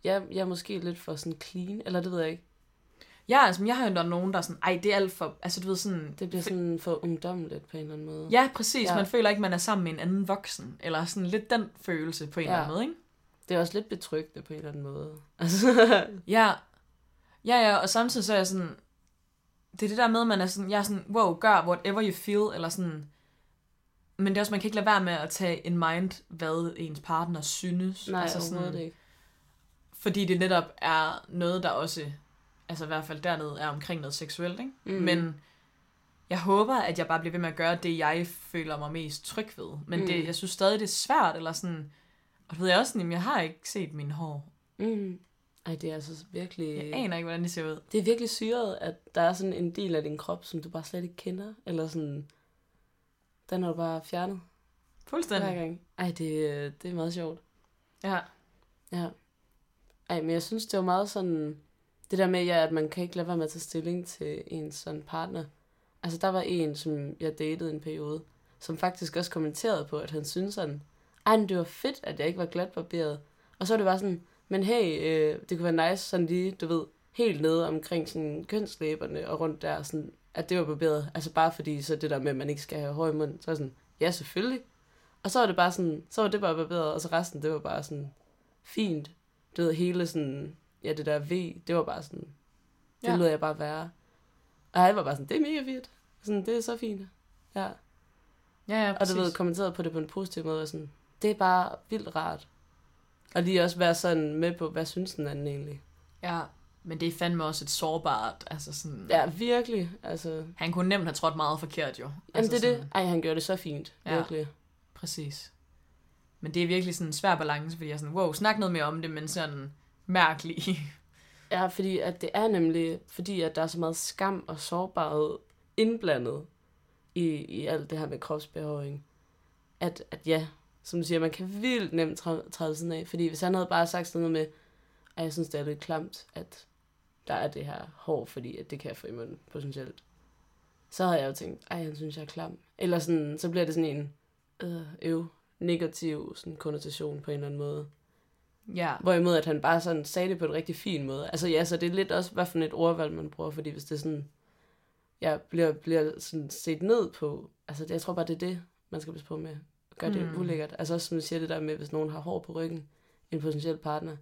B: Ja, jeg er måske lidt for sådan clean, eller det ved jeg ikke.
A: Ja, altså, jeg har jo nogen, der er sådan, ej, det er alt for, altså du ved sådan...
B: Det bliver sådan for ungdommeligt på en eller anden måde.
A: Ja, præcis. Ja. Man føler ikke, man er sammen med en anden voksen. Eller sådan lidt den følelse på en ja. eller anden måde, ikke?
B: Det er også lidt betryggende på en eller anden måde.
A: Altså. [laughs] ja. Ja, ja, og samtidig så er jeg sådan... Det er det der med, at man er sådan, jeg er sådan, wow, gør whatever you feel, eller sådan... Men det er også, man kan ikke lade være med at tage in mind, hvad ens partner synes.
B: Nej, altså sådan, det ikke.
A: Fordi det netop er noget, der også altså i hvert fald dernede, er omkring noget seksuelt, ikke? Mm. Men jeg håber, at jeg bare bliver ved med at gøre det, jeg føler mig mest tryg ved. Men mm. det, jeg synes stadig, det er svært, eller sådan... Og du ved jeg også, at jeg har ikke set min hår.
B: Mm. Ej, det er altså virkelig...
A: Jeg aner ikke, hvordan det ser ud.
B: Det er virkelig syret, at der er sådan en del af din krop, som du bare slet ikke kender. Eller sådan... Den har du bare fjernet.
A: Fuldstændig.
B: Hver gang. Ej, det, det er meget sjovt.
A: Ja.
B: Ja. Ej, men jeg synes, det var meget sådan det der med, ja, at man kan ikke lade være med at tage stilling til en sådan partner. Altså, der var en, som jeg datede en periode, som faktisk også kommenterede på, at han synes sådan, ej, men det var fedt, at jeg ikke var glat barberet. Og så var det bare sådan, men hey, øh, det kunne være nice sådan lige, du ved, helt nede omkring sådan kønslæberne og rundt der, sådan, at det var barberet. Altså bare fordi, så det der med, at man ikke skal have hår i munden, så var sådan, ja, selvfølgelig. Og så var det bare sådan, så var det bare barberet, og så resten, det var bare sådan fint. Du ved, hele sådan ja, det der V, det var bare sådan, det ja. lød jeg bare være. Og jeg var bare sådan, det er mega fedt. Sådan, det er så fint. Ja.
A: Ja, ja,
B: præcis. Og du ved, kommenteret på det på en positiv måde, sådan, det er bare vildt rart. Og lige også være sådan med på, hvad synes den anden egentlig?
A: Ja, men det er fandme også et sårbart, altså sådan...
B: Ja, virkelig, altså...
A: Han kunne nemt have trådt meget forkert, jo.
B: Jamen, altså det er sådan... det. Ej, han gjorde det så fint, ja, virkelig.
A: præcis. Men det er virkelig sådan en svær balance, fordi jeg er sådan, wow, snak noget mere om det, men sådan, mærkelige.
B: Ja, fordi at det er nemlig, fordi at der er så meget skam og sårbarhed indblandet i, i alt det her med kropsbehøring. At, at ja, som du siger, man kan vildt nemt træde sådan af. Fordi hvis han havde bare sagt sådan noget med, at jeg synes, det er lidt klamt, at der er det her hår, fordi at det kan jeg få i munden potentielt. Så havde jeg jo tænkt, ej, han synes, jeg er klam. Eller sådan, så bliver det sådan en øh, øv, negativ sådan, konnotation på en eller anden måde.
A: Ja.
B: Hvorimod, at han bare sådan sagde det på en rigtig fin måde. Altså ja, så det er lidt også, hvad for et ordvalg man bruger, fordi hvis det sådan, ja, bliver, bliver sådan set ned på, altså jeg tror bare, det er det, man skal passe på med. Gør det mm. ulækkert. Altså også, som du siger det der med, hvis nogen har hår på ryggen, en potentiel partner,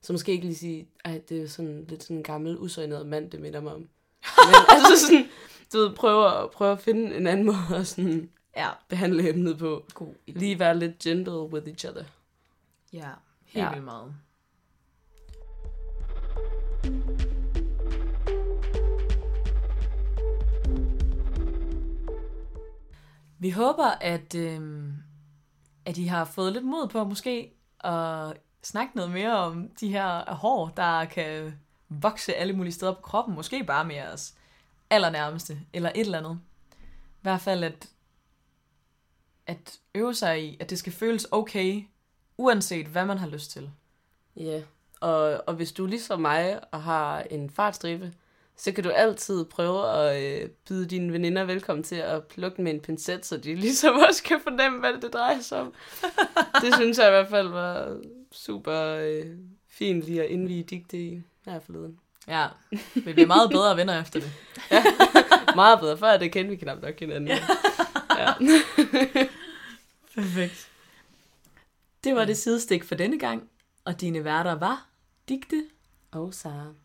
B: så måske ikke lige sige, ej, det er sådan lidt sådan en gammel, usøjneret mand, det minder mig om. [laughs] Men altså sådan, du ved, prøve at, prøve at finde en anden måde at sådan, ja. behandle emnet på. God Lige være lidt gentle with each other.
A: Ja. Helt ja. vildt meget. Vi håber, at, øh, at I har fået lidt mod på måske at snakke noget mere om de her hår, der kan vokse alle mulige steder på kroppen. Måske bare med os allernærmeste, eller et eller andet. I hvert fald, at, at øve sig i, at det skal føles okay uanset hvad man har lyst til.
B: Ja, og, og hvis du ligesom mig og har en fartstribe, så kan du altid prøve at øh, byde dine veninder velkommen til at plukke med en pincet, så de [laughs] ligesom også kan fornemme, hvad det drejer sig om. [laughs] det synes jeg i hvert fald var super øh, fint lige at indvige digte i her forleden.
A: Ja, vi bliver meget bedre venner efter det.
B: ja, [laughs] meget bedre. Før det kendte vi knap nok hinanden. Ja. ja.
A: Perfekt. Det var det sidestik for denne gang, og dine værter var Digte
B: og Sara.